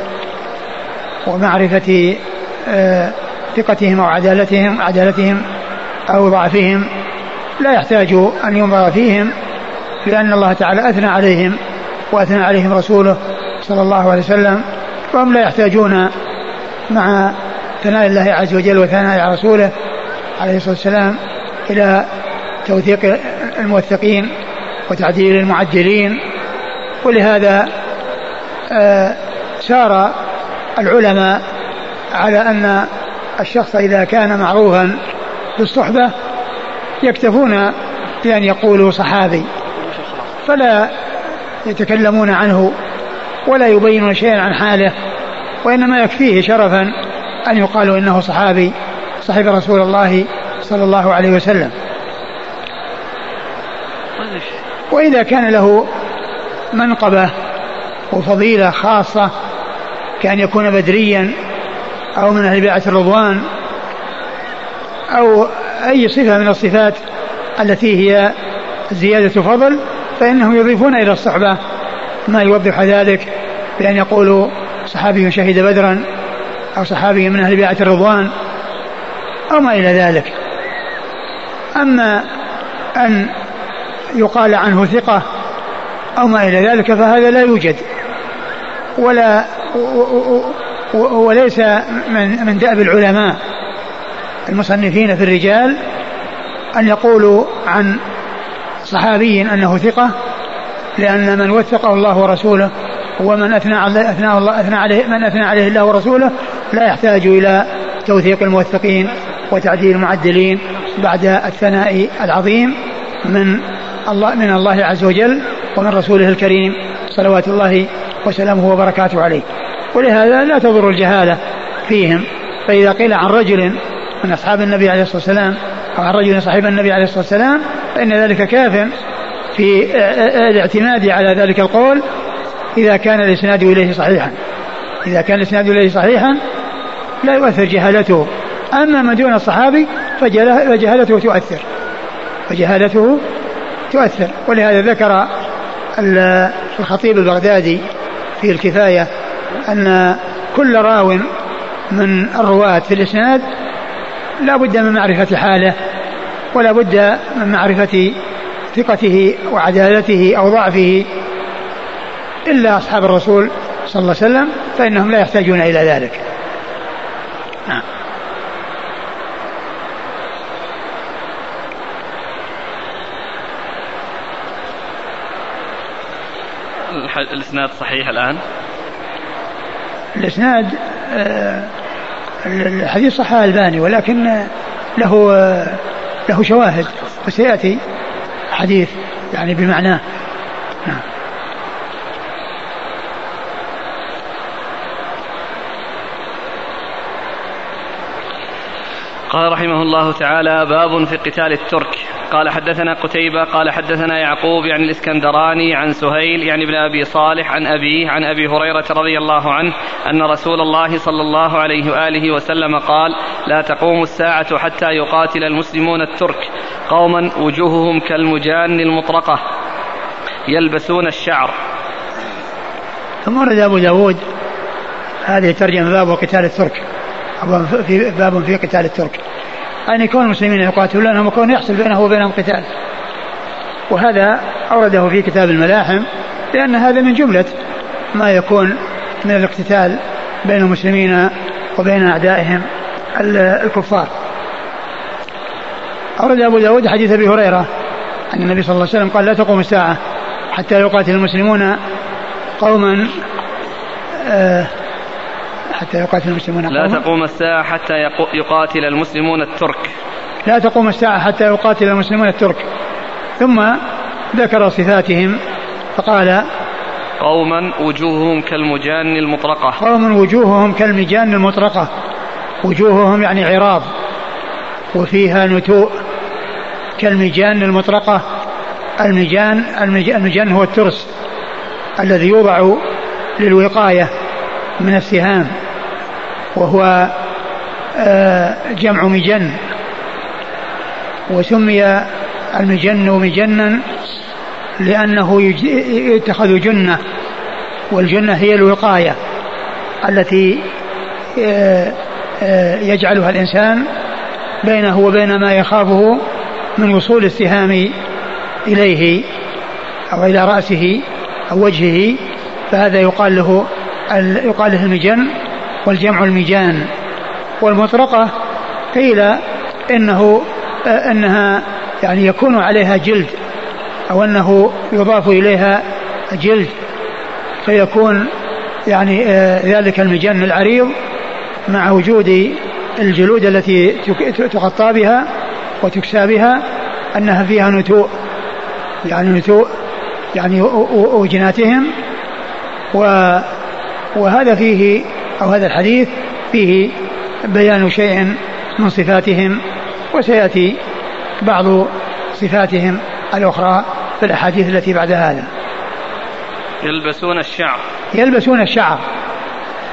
ومعرفة آه، ثقتهم أو عدالتهم عدالتهم أو ضعفهم. لا يحتاج أن ينظر فيهم لأن الله تعالى أثنى عليهم وأثنى عليهم رسوله صلى الله عليه وسلم وهم لا يحتاجون مع ثناء الله عز وجل وثناء رسوله عليه الصلاة والسلام إلى توثيق الموثقين وتعديل المعدلين ولهذا آه، سار العلماء على أن الشخص إذا كان معروفا بالصحبة يكتفون بأن يقولوا صحابي فلا يتكلمون عنه ولا يبينون شيئا عن حاله وإنما يكفيه شرفا أن يقال إنه صحابي صحب رسول الله صلى الله عليه وسلم. وإذا كان له منقبة وفضيلة خاصة كأن يكون بدريا أو من أهل بيعة الرضوان أو أي صفة من الصفات التي هي زيادة فضل فإنهم يضيفون إلى الصحبة. ما يوضح ذلك بأن يقولوا صحابي شهد بدرا أو صحابي من أهل بيعة الرضوان أو ما إلى ذلك. أما أن يقال عنه ثقة أو ما إلى ذلك فهذا لا يوجد. ولا وليس من من دأب العلماء المصنفين في الرجال أن يقولوا عن صحابي أنه ثقة لأن من وثقه الله ورسوله ومن أثنى عليه أثنى الله أثنى عليه من أثنى عليه الله ورسوله لا يحتاج إلى توثيق الموثقين وتعديل المعدلين بعد الثناء العظيم من الله من الله عز وجل ومن رسوله الكريم صلوات الله وسلامه وبركاته عليه. ولهذا لا تضر الجهالة فيهم. فإذا قيل عن رجل من أصحاب النبي عليه الصلاة والسلام أو عن رجل صاحب النبي عليه الصلاة والسلام فإن ذلك كاف في الاعتماد على ذلك القول إذا كان الإسناد إليه صحيحا. إذا كان الإسناد إليه صحيحا لا يؤثر جهالته. أما من دون الصحابي فجهالته تؤثر. فجهالته تؤثر. ولهذا ذكر الخطيب البغدادي في الكفاية أن كل راو من الرواة في الإسناد لا بد من معرفة حاله ولا بد من معرفة ثقته وعدالته أو ضعفه. إلا أصحاب الرسول صلى الله عليه وسلم فإنهم لا يحتاجون إلى ذلك. نعم الإسناد صحيح الآن؟ الإسناد آه، الحديث صحيح الباني ولكن له له شواهد وسيأتي حديث يعني بمعناه قال رحمه الله تعالى باب في قتال الترك. قال حدثنا قتيبة قال حدثنا يعقوب يعني الإسكندراني عن سهيل يعني ابن أبي صالح عن أبيه عن أبي هريرة رضي الله عنه أن رسول الله صلى الله عليه وآله وسلم قال لا تقوم الساعة حتى يقاتل المسلمون الترك. قوما وجوههم كالمجان المطرقة يلبسون الشعر. ثم ورد أبو داود هذه ترجمة باب قتال الترك. في باب في قتال الترك. أن يكون المسلمين يقاتلونهم وكون يحصل بينه وبينهم قتال. وهذا أورده في كتاب الملاحم لأن هذا من جملة ما يكون من الاقتتال بين المسلمين وبين أعدائهم الكفار. أورد أبو داود حديث أبي هريرة أن النبي صلى الله عليه وسلم قال لا تقوم الساعة حتى يقاتل المسلمون قوما آه حتى يقاتل المسلمون لا تقوم الساعة حتى يقاتل المسلمون الترك. لا تقوم الساعة حتى يقاتل المسلمون الترك. ثم ذكر صفاتهم فقال قوما وجوههم كالمجان المطرقة. قوم وجوههم كالمجان المطرقة. وجوههم يعني عراض. وفيها نتوء كالمجان المطرقة. المجان المجان هو الترس الذي يوضع للوقاية من السهام. وهو آه، جمع مجن. وسمي المجن مجنا لأنه يتخذ جنة والجنة هي الوقاية التي آه، آه، يجعلها الإنسان بينه وبين ما يخافه من وصول السهام إليه أو إلى رأسه أو وجهه فهذا يقال له يقال له المجن. والجمع المجان والمطرقة قيل إنه أنها يعني يكون عليها جلد أو أنه يضاف إليها جلد فيكون يعني ذلك المجن العريض مع وجود الجلود التي تغطى بها وتكسى بها أنها فيها نتوء يعني نتوء يعني وجناتهم و وهذا فيه أو هذا الحديث فيه بيان شيء من صفاتهم وسيأتي بعض صفاتهم الأخرى في الأحاديث التي بعد هذا. يلبسون الشعر. يلبسون الشعر.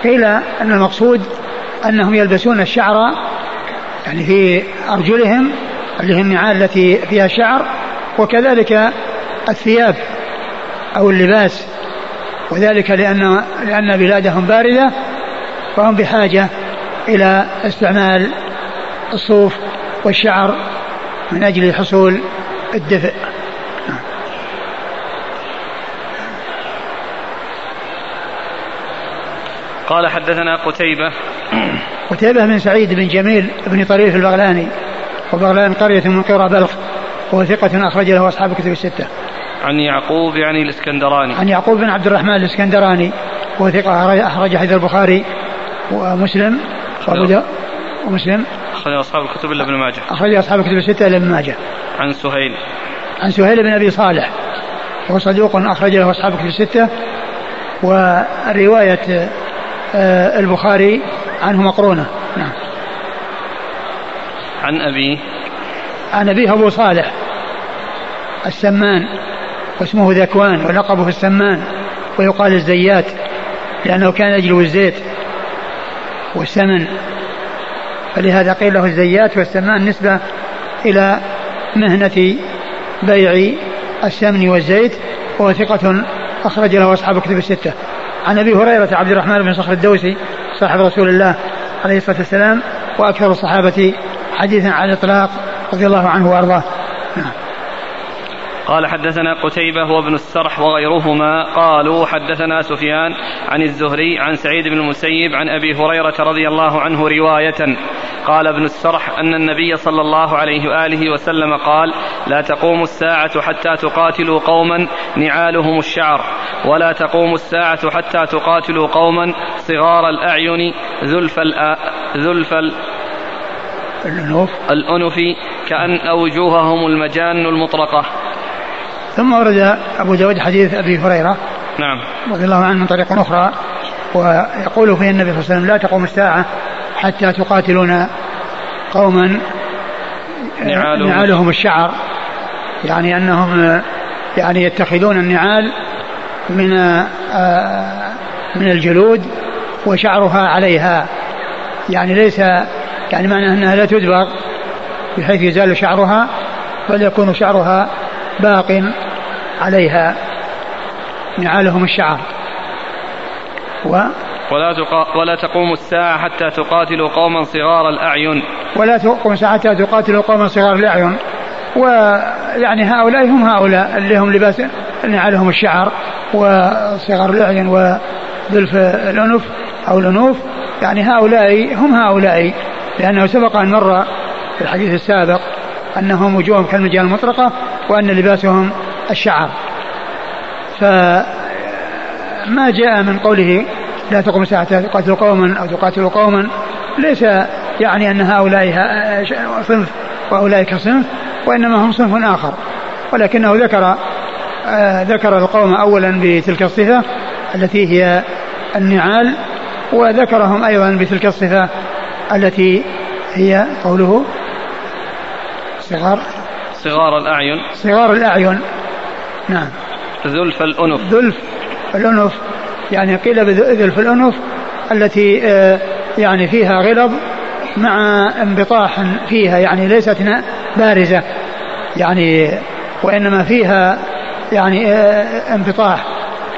قيل أن المقصود أنهم يلبسون الشعر يعني في أرجلهم اللي هي النعال التي فيها الشعر وكذلك الثياب أو اللباس وذلك لأن لأن بلادهم باردة فهم بحاجة إلى استعمال الصوف والشعر من أجل حصول الدفء قال حدثنا قتيبة قتيبة بن سعيد بن جميل بن طريف البغلاني وبغلان قرية من قرى بلخ وهو ثقة أخرج له أصحاب الكتب الستة. عن يعقوب يعني الإسكندراني. عن يعقوب بن عبد الرحمن الإسكندراني وهو ثقة أخرج حديث البخاري ومسلم وأبو ومسلم. أخرج أصحاب الكتب إلا ابن ماجه. أخرج أصحاب الكتب الستة إلا ابن ماجه. عن سهيل. عن سهيل بن أبي صالح. وهو صدوق أخرج له أصحاب الكتب الستة. ورواية آه، البخاري عنه مقرونة. نعم. عن أبيه عن أبيه أبو صالح. السمان. واسمه ذكوان ولقبه السمان. ويقال الزيات. لأنه كان يجلو الزيت. والسمن فلهذا قيل له الزيات والسمان نسبة إلى مهنة بيع السمن والزيت وهو ثقة أخرج له أصحاب الكتب الستة. عن أبي هريرة عبد الرحمن بن صخر الدوسي صاحب رسول الله عليه الصلاة والسلام وأكثر الصحابة حديثا على الإطلاق رضي الله عنه وأرضاه. نعم. قال حدثنا قتيبة وابن السرح وغيرهما قالوا حدثنا سفيان عن الزهري عن سعيد بن المسيب عن أبي هريرة رضي الله عنه رواية. قال ابن السرح أن النبي صلى الله عليه وآله وسلم قال لا تقوم الساعة حتى تقاتلوا قوما نعالهم الشعر ولا تقوم الساعة حتى تقاتلوا قوما صغار الأعين ذلف ذلف الأنوف. الأنف كأن وجوههم المجان المطرقة. ثم ورد أبو داود حديث أبي هريرة نعم. رضي الله عنه من طريق أخرى ويقول فيه النبي صلى الله عليه وسلم لا تقوم الساعة حتى تقاتلون قوما نعالهم, نعالهم الشعر. يعني أنهم يعني يتخذون النعال من آه، من الجلود وشعرها عليها. يعني ليس يعني معنى أنها لا تدبر بحيث يزال شعرها بل يكون شعرها باق عليها نعالهم الشعر و ولا, تقا ولا تقوم الساعة حتى تقاتلوا قوما صغار الأعين. ولا تقوم الساعة حتى تقاتلوا قوما صغار الأعين. ويعني هؤلاء هم هؤلاء اللي هم لباس نعالهم الشعر وصغار الأعين وذلف الأنف أو الأنوف. يعني هؤلاء هم هؤلاء لأنه سبق أن مر في الحديث السابق أنهم وجوههم كالمجال المطرقة وأن لباسهم الشعر. فما جاء من قوله لا تقوم الساعة تقاتل قوما أو تقاتل قوما ليس يعني أن هؤلاء صنف وأولئك صنف وإنما هم صنف آخر. ولكنه ذكر آه ذكر القوم أولا بتلك الصفة التي هي النعال وذكرهم أيضا بتلك الصفة التي هي قوله صغار. صغار الأعين. صغار الأعين. نعم. ذلف الأنف. ذلف الأنف. يعني قيل بذلف الأنف التي آه، يعني فيها غلظ مع انبطاح فيها يعني ليست بارزة. يعني وإنما فيها يعني آه، انبطاح.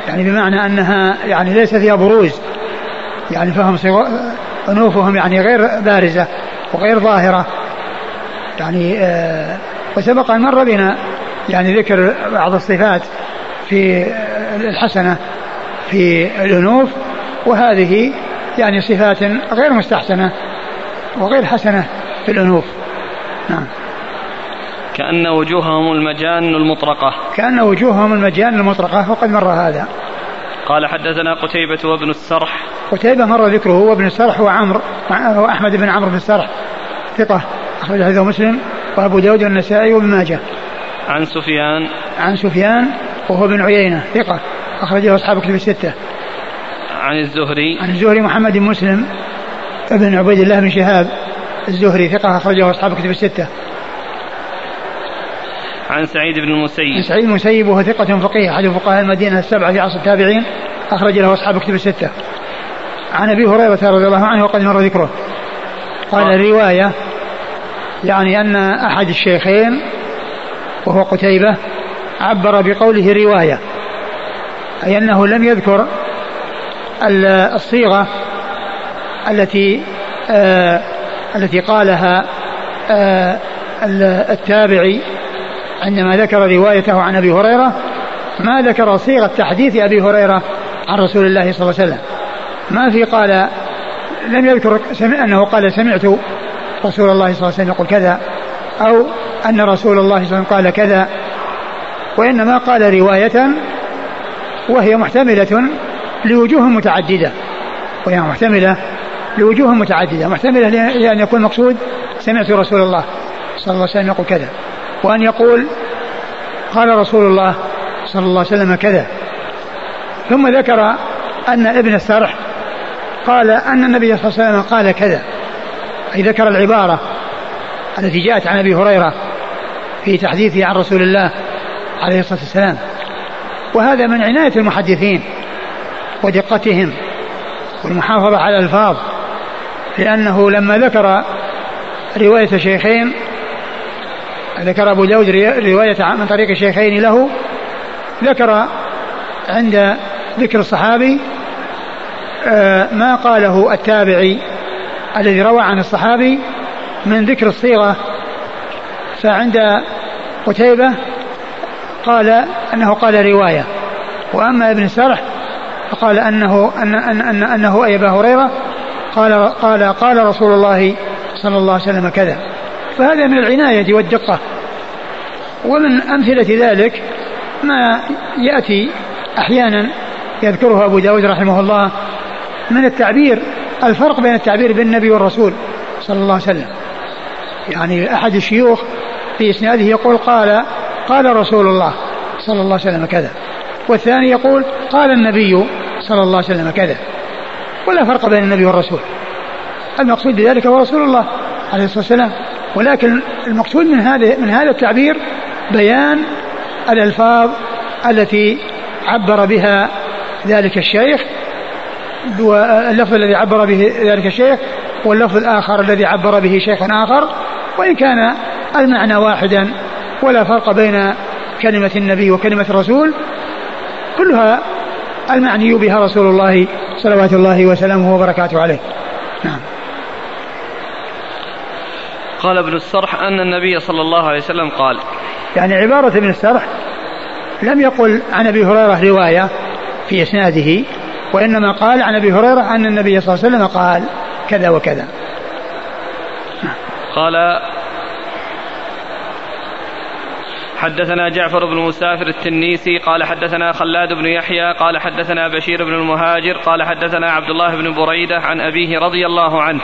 يعني بمعنى أنها يعني ليس فيها بروز. يعني فهم أنوفهم يعني غير بارزة وغير ظاهرة. يعني آه وسبق أن مر بنا يعني ذكر بعض الصفات في الحسنة في الأنوف وهذه يعني صفات غير مستحسنة وغير حسنة في الأنوف. نعم. كأن وجوههم المجان المطرقة. كأن وجوههم المجان المطرقة وقد مر هذا. قال حدثنا قتيبة وابن السرح. قتيبة مر ذكره هو ابن السرح وعمر وأحمد بن عمرو بن السرح ثقة أخرج هذا مسلم. وأبو داود والنسائي وابن ماجه. عن سفيان. عن سفيان وهو بن عيينة ثقة أخرجه أصحاب كتب الستة. عن الزهري. عن الزهري محمد بن مسلم ابن عبيد الله بن شهاب الزهري ثقة أخرجه أصحاب كتب الستة. عن سعيد بن المسيب. سعيد المسيب وهو ثقة فقيه أحد فقهاء المدينة السبعة في عصر التابعين أخرج له أصحاب كتب الستة. عن أبي هريرة رضي الله عنه وقد مر ذكره. قال آه. يعني أن أحد الشيخين وهو قتيبة عبر بقوله رواية أي أنه لم يذكر الصيغة التي آه التي قالها آه التابعي عندما ذكر روايته عن أبي هريرة ما ذكر صيغة تحديث أبي هريرة عن رسول الله صلى الله عليه وسلم. ما في قال لم يذكر سمع أنه قال سمعت رسول الله صلى الله عليه وسلم يقول كذا أو أن رسول الله صلى الله عليه وسلم قال كذا وإنما قال رواية وهي محتملة لوجوه متعددة. وهي محتملة لوجوه متعددة. محتملة لأن يكون المقصود سمعت رسول الله صلى الله عليه وسلم يقول كذا. وأن يقول قال رسول الله صلى الله عليه وسلم كذا. ثم ذكر أن ابن السرح قال أن النبي صلى الله عليه وسلم قال كذا. ذكر العبارة التي جاءت عن أبي هريرة في تحديثه عن رسول الله عليه الصلاة والسلام. وهذا من عناية المحدثين ودقتهم والمحافظة على الألفاظ لأنه لما ذكر رواية شيخين ذكر أبو داود رواية من طريق الشيخين له ذكر عند ذكر الصحابي آه، ما قاله التابعي الذي روى عن الصحابي من ذكر الصيغة فعند قتيبة قال أنه قال رواية وأما ابن سرح فقال أنه أن أن أن أنه أي أبا هريرة قال قال قال رسول الله صلى الله عليه وسلم كذا. فهذا من العناية والدقة. ومن أمثلة ذلك ما يأتي أحيانا يذكره أبو داود رحمه الله من التعبير الفرق بين التعبير بالنبي والرسول صلى الله عليه وسلم. يعني أحد الشيوخ في إسناده يقول قال قال رسول الله صلى الله عليه وسلم كذا. والثاني يقول قال النبي صلى الله عليه وسلم كذا. ولا فرق بين النبي والرسول. المقصود بذلك هو رسول الله عليه الصلاة والسلام. ولكن المقصود من هذا من هذا التعبير بيان الألفاظ التي عبر بها ذلك الشيخ واللفظ الذي عبر به ذلك الشيخ واللفظ الآخر الذي عبر به شيخ آخر وإن كان المعنى واحدا ولا فرق بين كلمة النبي وكلمة الرسول كلها المعني بها رسول الله صلوات الله وسلامه وبركاته عليه. نعم. قال ابن السرح أن النبي صلى الله عليه وسلم قال يعني عبارة ابن السرح لم يقل عن أبي هريرة رواية في إسناده وإنما قال عن أبي هريرة أن النبي صلى الله عليه وسلم قال كذا وكذا. قال حدثنا جعفر بن مسافر التنيسي قال حدثنا خلاد بن يحيى قال حدثنا بشير بن المهاجر قال حدثنا عبد الله بن بريدة عن أبيه رضي الله عنه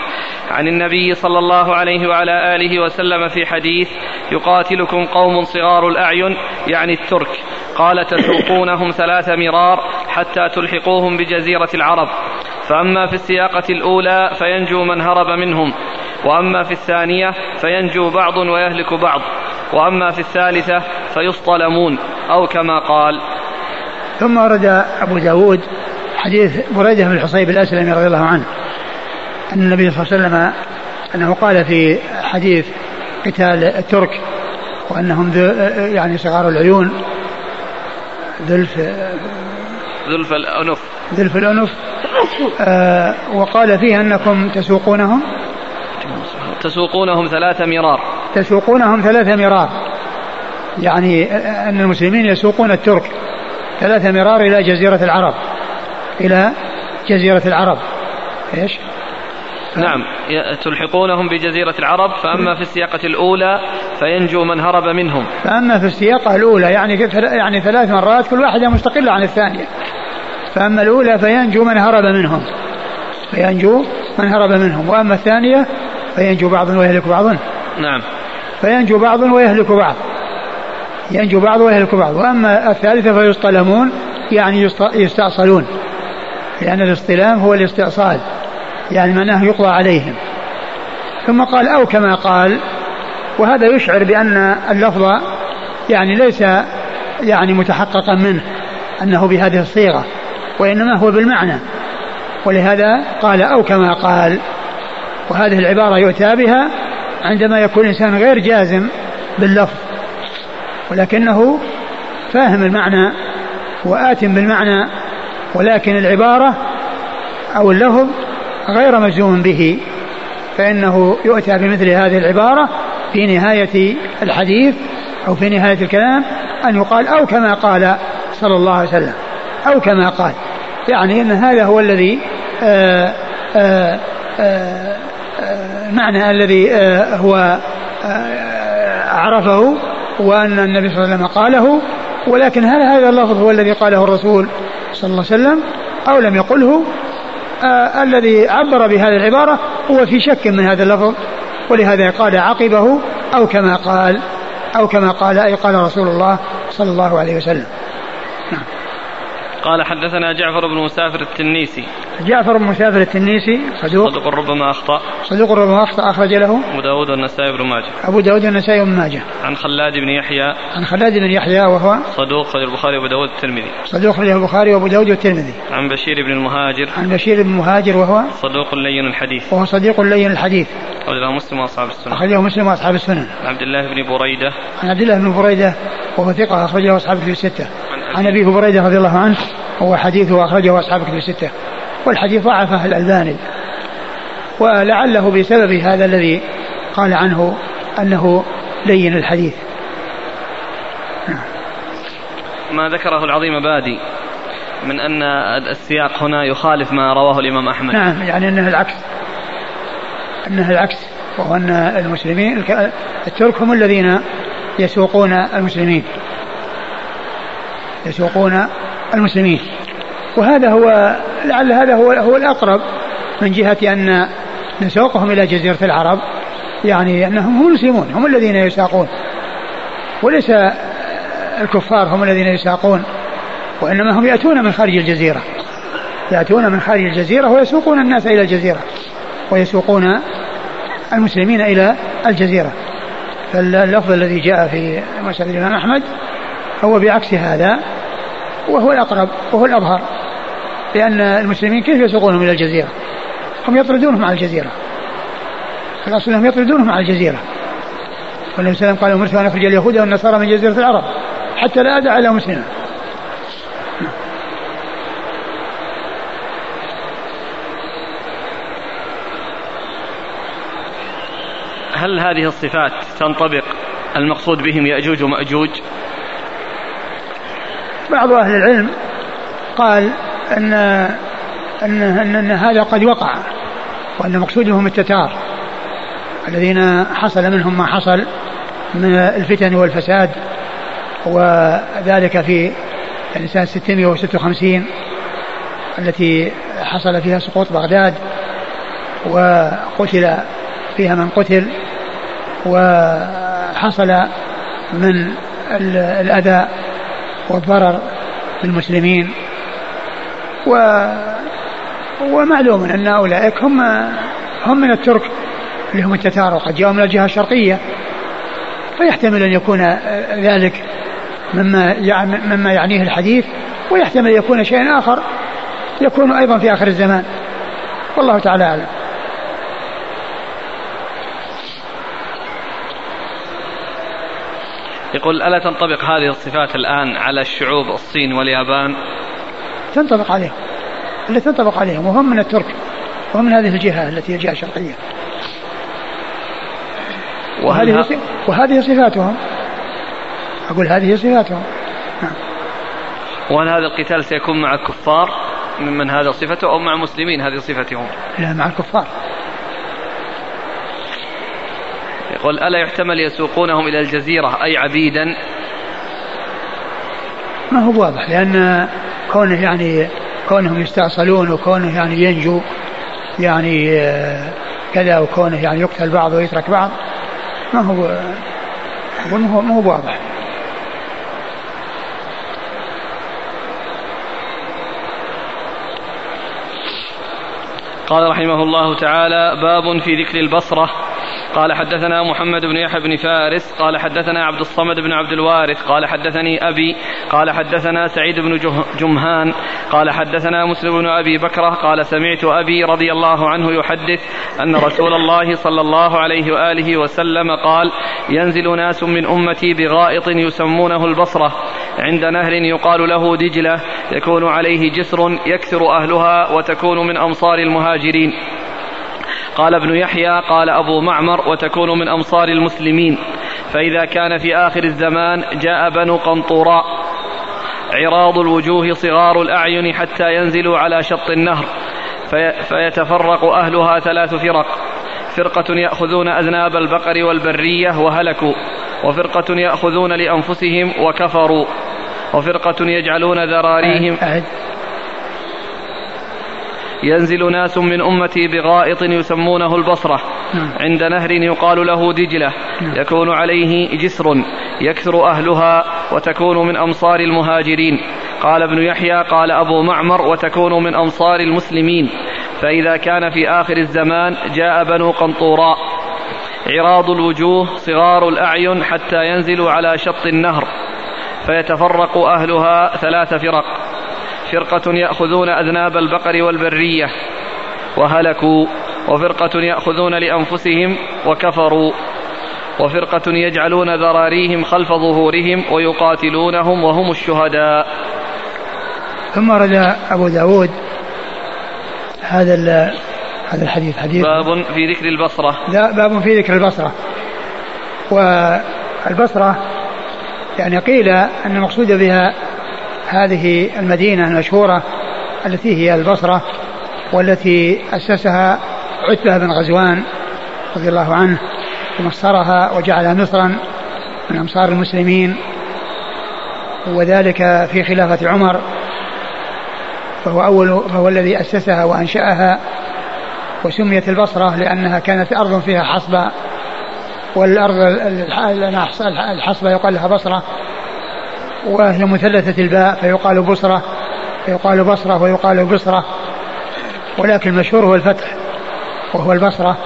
عن النبي صلى الله عليه وعلى آله وسلم في حديث يقاتلكم قوم صغار الأعين يعني الترك قال تسوقونهم ثلاث مرار حتى تلحقوهم بجزيرة العرب. فأما في السياقة الأولى فينجو من هرب منهم وأما في الثانية فينجو بعض ويهلك بعض وأما في الثالثة فيصطلمون أو كما قال. ثم ورد أبو داود حديث بريدة بن الحصيب الأسلمي رضي الله عنه أن النبي صلى الله عليه وسلم أنه قال في حديث قتال الترك وأنهم يعني صغار العيون ذلف ذلف الأنف. ذلف الأنف. آه وقال فيه أنكم تسوقونهم؟ تسوقونهم ثلاث مرار. تسوقونهم ثلاث مرار. يعني أن المسلمين يسوقون الترك ثلاث مرار إلى جزيرة العرب. إلى جزيرة العرب. إيش؟ نعم. تلحقونهم بجزيرة العرب فأما في السياقة الأولى فينجو من هرب منهم. فأما في السياقة الأولى يعني يعني ثلاث مرات كل واحدة مستقلة عن الثانية. فأما الأولى فينجو من هرب منهم. فينجو من هرب منهم. وأما الثانية فينجو بعض ويهلك بعض. نعم. فينجو بعض ويهلك بعض. ينجو بعض ويهلك بعض. وأما الثالثة فيصطلمون يعني يستأصلون. لأن الاصطلام هو الاستئصال يعني معناه يقضى عليهم. ثم قال أو كما قال وهذا يشعر بأن اللفظ يعني ليس يعني متحققا منه أنه بهذه الصيغة. وإنما هو بالمعنى. ولهذا قال أو كما قال. وهذه العبارة يؤتى بها عندما يكون الإنسان غير جازم باللفظ. ولكنه فاهم المعنى وآت بالمعنى. ولكن العبارة أو اللفظ غير مجزوم به. فإنه يؤتى بمثل هذه العبارة في نهاية الحديث أو في نهاية الكلام أن يقال أو كما قال صلى الله عليه وسلم. أو كما قال. يعني أن هذا هو الذي آآ آآ آآ معنى الذي هو عرفه وأن النبي صلى الله عليه وسلم قاله ولكن هل هذا اللفظ هو الذي قاله الرسول صلى الله عليه وسلم أو لم يقله آه الذي عبر بهذه العبارة هو في شك من هذا اللفظ ولهذا قال عقبه أو كما قال أو كما قال أي قال رسول الله صلى الله عليه وسلم. قال حدثنا جعفر بن مسافر التنيسي. جعفر بن مسافر التنيسي صدوق. صدوق ربما أخطأ. صدوق ربما أخطأ أخرج له. أبو داود والنسائي بن ماجه. أبو داود والنسائي بن ماجه. عن خلاد بن يحيى. عن خلاد بن يحيى وهو صدوق خرج البخاري وأبو داود والترمذي. صدوق خرج البخاري وأبو داود والترمذي. عن بشير بن المهاجر. عن بشير بن المهاجر وهو صدوق لين الحديث. وهو صديق لين الحديث. أخرجه مسلم وأصحاب السنن. أخرجه مسلم وأصحاب السنن. عن عبد الله بن بريدة. عن عبد الله بن بريدة وهو ثقة أخرجه أصحاب الكتب الستة. عن أبي بريدة رضي الله عنه هو حديثه أخرجه أصحاب الكتب الستة. والحديث ضعفه الألباني. ولعله بسبب هذا الذي قال عنه أنه لين الحديث. ما ذكره العظيم بادي من أن السياق هنا يخالف ما رواه الإمام أحمد. نعم يعني أنه العكس. أنه العكس وهو أن المسلمين الترك هم الذين يسوقون المسلمين. يسوقون المسلمين. وهذا هو لعل هذا هو هو الأقرب من جهة أن نسوقهم إلى جزيرة العرب. يعني أنهم هم المسلمون هم الذين يساقون. وليس الكفار هم الذين يساقون وإنما هم يأتون من خارج الجزيرة. يأتون من خارج الجزيرة ويسوقون الناس إلى الجزيرة ويسوقون المسلمين إلى الجزيرة. فاللفظ الذي جاء في مسألة الإمام أحمد هو بعكس هذا وهو الأقرب وهو الأظهر لأن المسلمين كيف يسوقونهم إلى الجزيرة؟ هم يطردونهم على الجزيرة. الأصل أنهم يطردونهم على الجزيرة. والنبي صلى الله عليه وسلم قال أمرت أن أخرج اليهود والنصارى من جزيرة العرب حتى لا أدع إلى مسلما هل هذه الصفات تنطبق المقصود بهم يأجوج ومأجوج؟ بعض أهل العلم قال أن أن, أن, أن هذا قد وقع وأن مقصودهم التتار الذين حصل منهم ما حصل من الفتن والفساد وذلك في يعني سنة 656 التي حصل فيها سقوط بغداد وقتل فيها من قتل وحصل من الأذى والضرر بالمسلمين و ومعلوم أن أولئك هم هم من الترك اللي هم التتار وقد جاءوا من الجهة الشرقية. فيحتمل أن يكون ذلك مما مما يعنيه الحديث ويحتمل أن يكون شيء آخر يكون أيضا في آخر الزمان. والله تعالى أعلم. يقول ألا تنطبق هذه الصفات الآن على الشعوب الصين واليابان؟ تنطبق عليهم. اللي تنطبق عليهم وهم من الترك وهم من هذه الجهة التي هي الجهة الشرقية وهذه وهذه صفاتهم. أقول هذه صفاتهم. نعم. وهل هذا القتال سيكون مع الكفار ممن هذا صفته أو مع مسلمين هذه صفتهم؟ لا مع الكفار. يقول ألا يحتمل يسوقونهم إلى الجزيرة أي عبيدا؟ ما هو واضح لأن كونه يعني كونهم يستأصلون وكونه يعني ينجو يعني آه، كذا وكونه يعني يقتل بعض ويترك بعض ما هو أقول ما هو, ما هو واضح. قال رحمه الله تعالى باب في ذكر البصرة قال حدثنا محمد بن يحيى بن فارس قال حدثنا عبد الصمد بن عبد الوارث قال حدثني أبي قال حدثنا سعيد بن جمهان قال حدثنا مسلم بن أبي بكرة قال سمعت أبي رضي الله عنه يحدث أن رسول الله صلى الله عليه وآله وسلم قال ينزل ناس من أمتي بغائط يسمونه البصرة عند نهر يقال له دجلة يكون عليه جسر يكثر أهلها وتكون من أمصار المهاجرين. قال ابن يحيى قال أبو معمر وتكون من أمصار المسلمين. فإذا كان في آخر الزمان جاء بنو قنطوراء. عراض الوجوه صغار الأعين حتى ينزلوا على شط النهر. في فيتفرق أهلها ثلاث فرق. فرقة يأخذون أذناب البقر والبرية وهلكوا. وفرقة يأخذون لأنفسهم وكفروا. وفرقة يجعلون ذراريهم. ينزل ناس من أمتي بغائط يسمونه البصرة. نعم. عند نهر يقال له دجلة. نعم. يكون عليه جسر يكثر أهلها وتكون من أمصار المهاجرين. قال ابن يحيى قال أبو معمر وتكون من أمصار المسلمين. فإذا كان في آخر الزمان جاء بنو قنطوراء. عراض الوجوه صغار الأعين حتى ينزلوا على شط النهر. فيتفرق أهلها ثلاث فرق. فرقة يأخذون أذناب البقر والبرية وهلكوا وفرقة يأخذون لأنفسهم وكفروا وفرقة يجعلون ذراريهم خلف ظهورهم ويقاتلونهم وهم الشهداء. ثم رد أبو داود هذا هذا الحديث حديث باب في ذكر البصرة. لا باب في ذكر البصرة. والبصرة يعني قيل أن المقصود بها هذه المدينة المشهورة التي هي البصرة والتي أسسها عتبة بن غزوان رضي الله عنه ومصرها وجعلها مصرا من أمصار المسلمين وذلك في خلافة عمر فهو أول فهو الذي أسسها وأنشأها وسميت البصرة لأنها كانت أرض فيها حصبة والأرض الحصبة يقال لها بصرة وهي مثلثة الباء فيقال بصرة فيقال بصرة ويقال بصرة. ولكن المشهور هو الفتح وهو البصرة.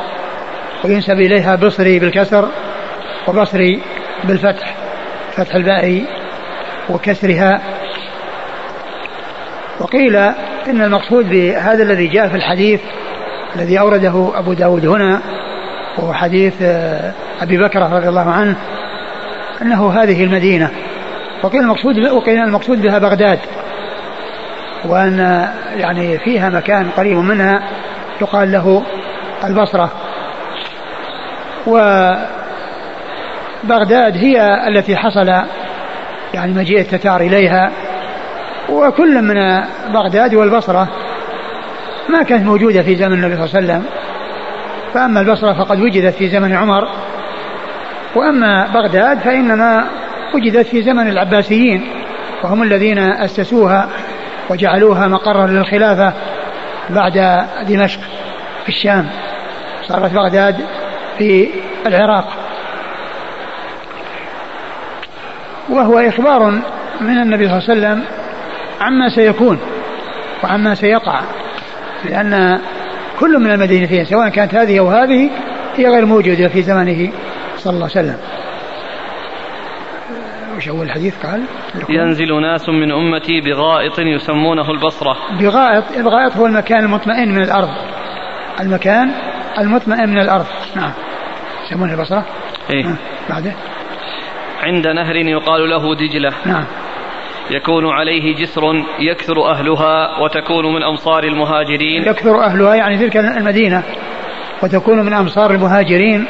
وينسب إليها بصري بالكسر وبصري بالفتح فتح الباء وكسرها. وقيل إن المقصود بهذا الذي جاء في الحديث الذي أورده أبو داود هنا وهو حديث آه، أبي بكر رضي الله عنه أنه هذه المدينة. وقيل المقصود وقيل المقصود بها بغداد. وأن يعني فيها مكان قريب منها يقال له البصرة. وبغداد هي التي حصل يعني مجيء التتار إليها. وكل من بغداد والبصرة ما كانت موجودة في زمن النبي صلى الله عليه وسلم. فأما البصرة فقد وجدت في زمن عمر. وأما بغداد فإنما وجدت في زمن العباسيين وهم الذين أسسوها وجعلوها مقرا للخلافة بعد دمشق في الشام. صارت بغداد في العراق. وهو إخبار من النبي صلى الله عليه وسلم عما سيكون وعما سيقع لأن كل من المدينتين سواء كانت هذه أو هذه هي غير موجودة في زمنه صلى الله عليه وسلم. وش أول الحديث قال؟ ينزل ناس من أمتي بغائط يسمونه البصرة. بغائط الغائط هو المكان المطمئن من الأرض. المكان المطمئن من الأرض. نعم. يسمونه البصرة؟ إيه. نعم. بعده. عند نهر يقال له دجلة. نعم. يكون عليه جسر يكثر أهلها وتكون من أمصار المهاجرين. يكثر أهلها يعني تلك المدينة. وتكون من أمصار المهاجرين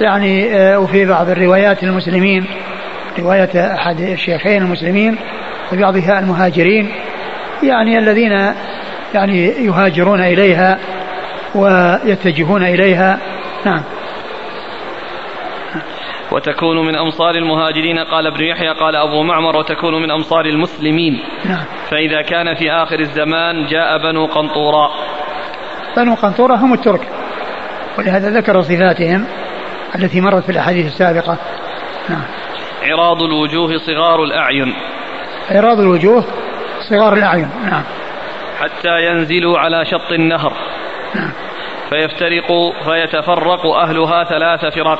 يعني آه، وفي بعض الروايات المسلمين رواية أحد الشيخين المسلمين وبعضها المهاجرين يعني الذين يعني يهاجرون إليها ويتجهون إليها. نعم. وتكون من أمصار المهاجرين قال ابن يحيى قال أبو معمر وتكون من أمصار المسلمين. نعم. فإذا كان في آخر الزمان جاء بنو قنطوراء بنو قنطورة هم الترك. ولهذا ذكر صفاتهم التي مرت في الأحاديث السابقة. نعم. عراض الوجوه صغار الأعين. عراض الوجوه صغار الأعين نعم. حتى ينزلوا على شط النهر. نعم. فيفترق فيتفرق أهلها ثلاث فرق.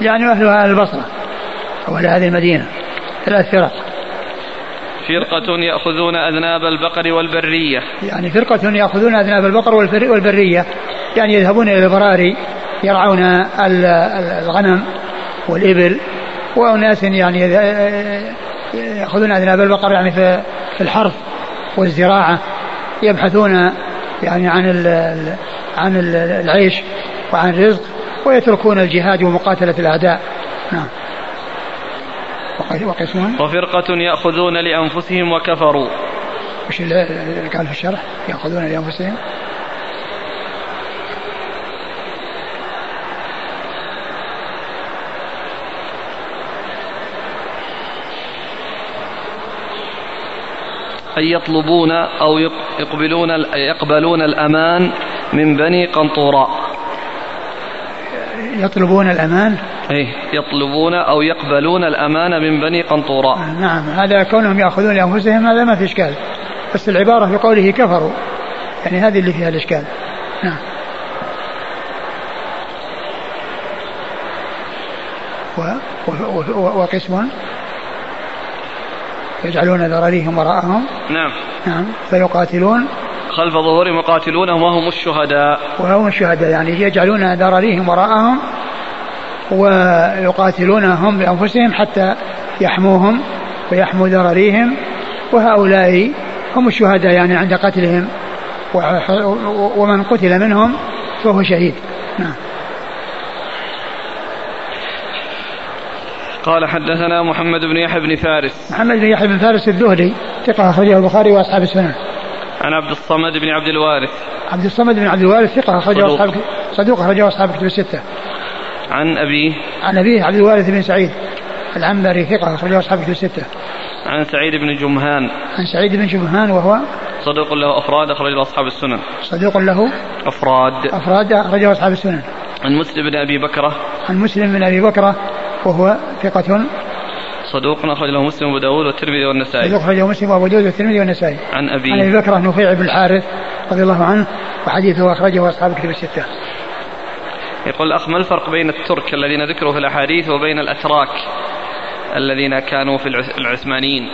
يعني أهلها أهل البصرة أو هذه المدينة ثلاث فرق. فرقة يأخذون أذناب البقر والبرية. يعني فرقة يأخذون أذناب البقر والبرية. يعني يذهبون إلى البراري يرعون الغنم والإبل وأناس يعني يأخذون أذناب البقر يعني في الحرث والزراعة يبحثون يعني عن عن العيش وعن الرزق ويتركون الجهاد ومقاتلة الأعداء. نعم. وقسم وفرقة يأخذون لأنفسهم وكفروا. اللي قال في الشرح؟ يأخذون لأنفسهم؟ يطلبون أو يقبلون يقبلون الأمان من بني قنطوراء يطلبون الأمان؟ أي يطلبون أو يقبلون الأمان من بني قنطوراء نعم. هذا كونهم يأخذون لأنفسهم هذا ما في إشكال. بس العبارة في قوله كفروا. يعني هذه اللي فيها الإشكال. نعم. و و و وقسم يجعلون ذراريهم وراءهم. نعم. نعم. فيقاتلون. خلف ظهورهم يقاتلونهم وهم الشهداء. وهم الشهداء يعني يجعلون ذراريهم وراءهم ويقاتلونهم بأنفسهم حتى يحموهم ويحموا ذراريهم وهؤلاء هم الشهداء يعني عند قتلهم. ومن قتل منهم فهو شهيد. نعم. قال حدثنا محمد بن يحيى بن فارس. محمد بن يحيى بن فارس الذهلي ثقة أخرجه البخاري وأصحاب السنن عن عبد الصمد بن عبد الوارث. عبد الصمد بن عبد الوارث ثقة أخرجه أصحاب صدوق أخرجه أصحاب كتب الستة. عن أبيه عن أبيه عبد الوارث بن سعيد العنبري ثقة أخرجه أصحاب كتب الستة. عن سعيد بن جمهان. عن سعيد بن جمهان وهو صدوق له أفراد أخرجه أصحاب السنن. صدوق له أفراد. أفراد أخرجه أصحاب السنن. عن مسلم بن أبي بكرة. عن مسلم بن أبي بكرة. وهو ثقة. صدوق أخرج له مسلم وأبو داود والترمذي والنسائي. صدوق أخرجه مسلم وأبو داود والترمذي والنسائي. عن أبي عن أبي بكرة نفيع بن الحارث رضي الله عنه وحديثه أخرجه أصحاب الكتب الستة. يقول الأخ ما الفرق بين الترك الذين ذكروا في الأحاديث وبين الأتراك الذين كانوا في العثمانيين؟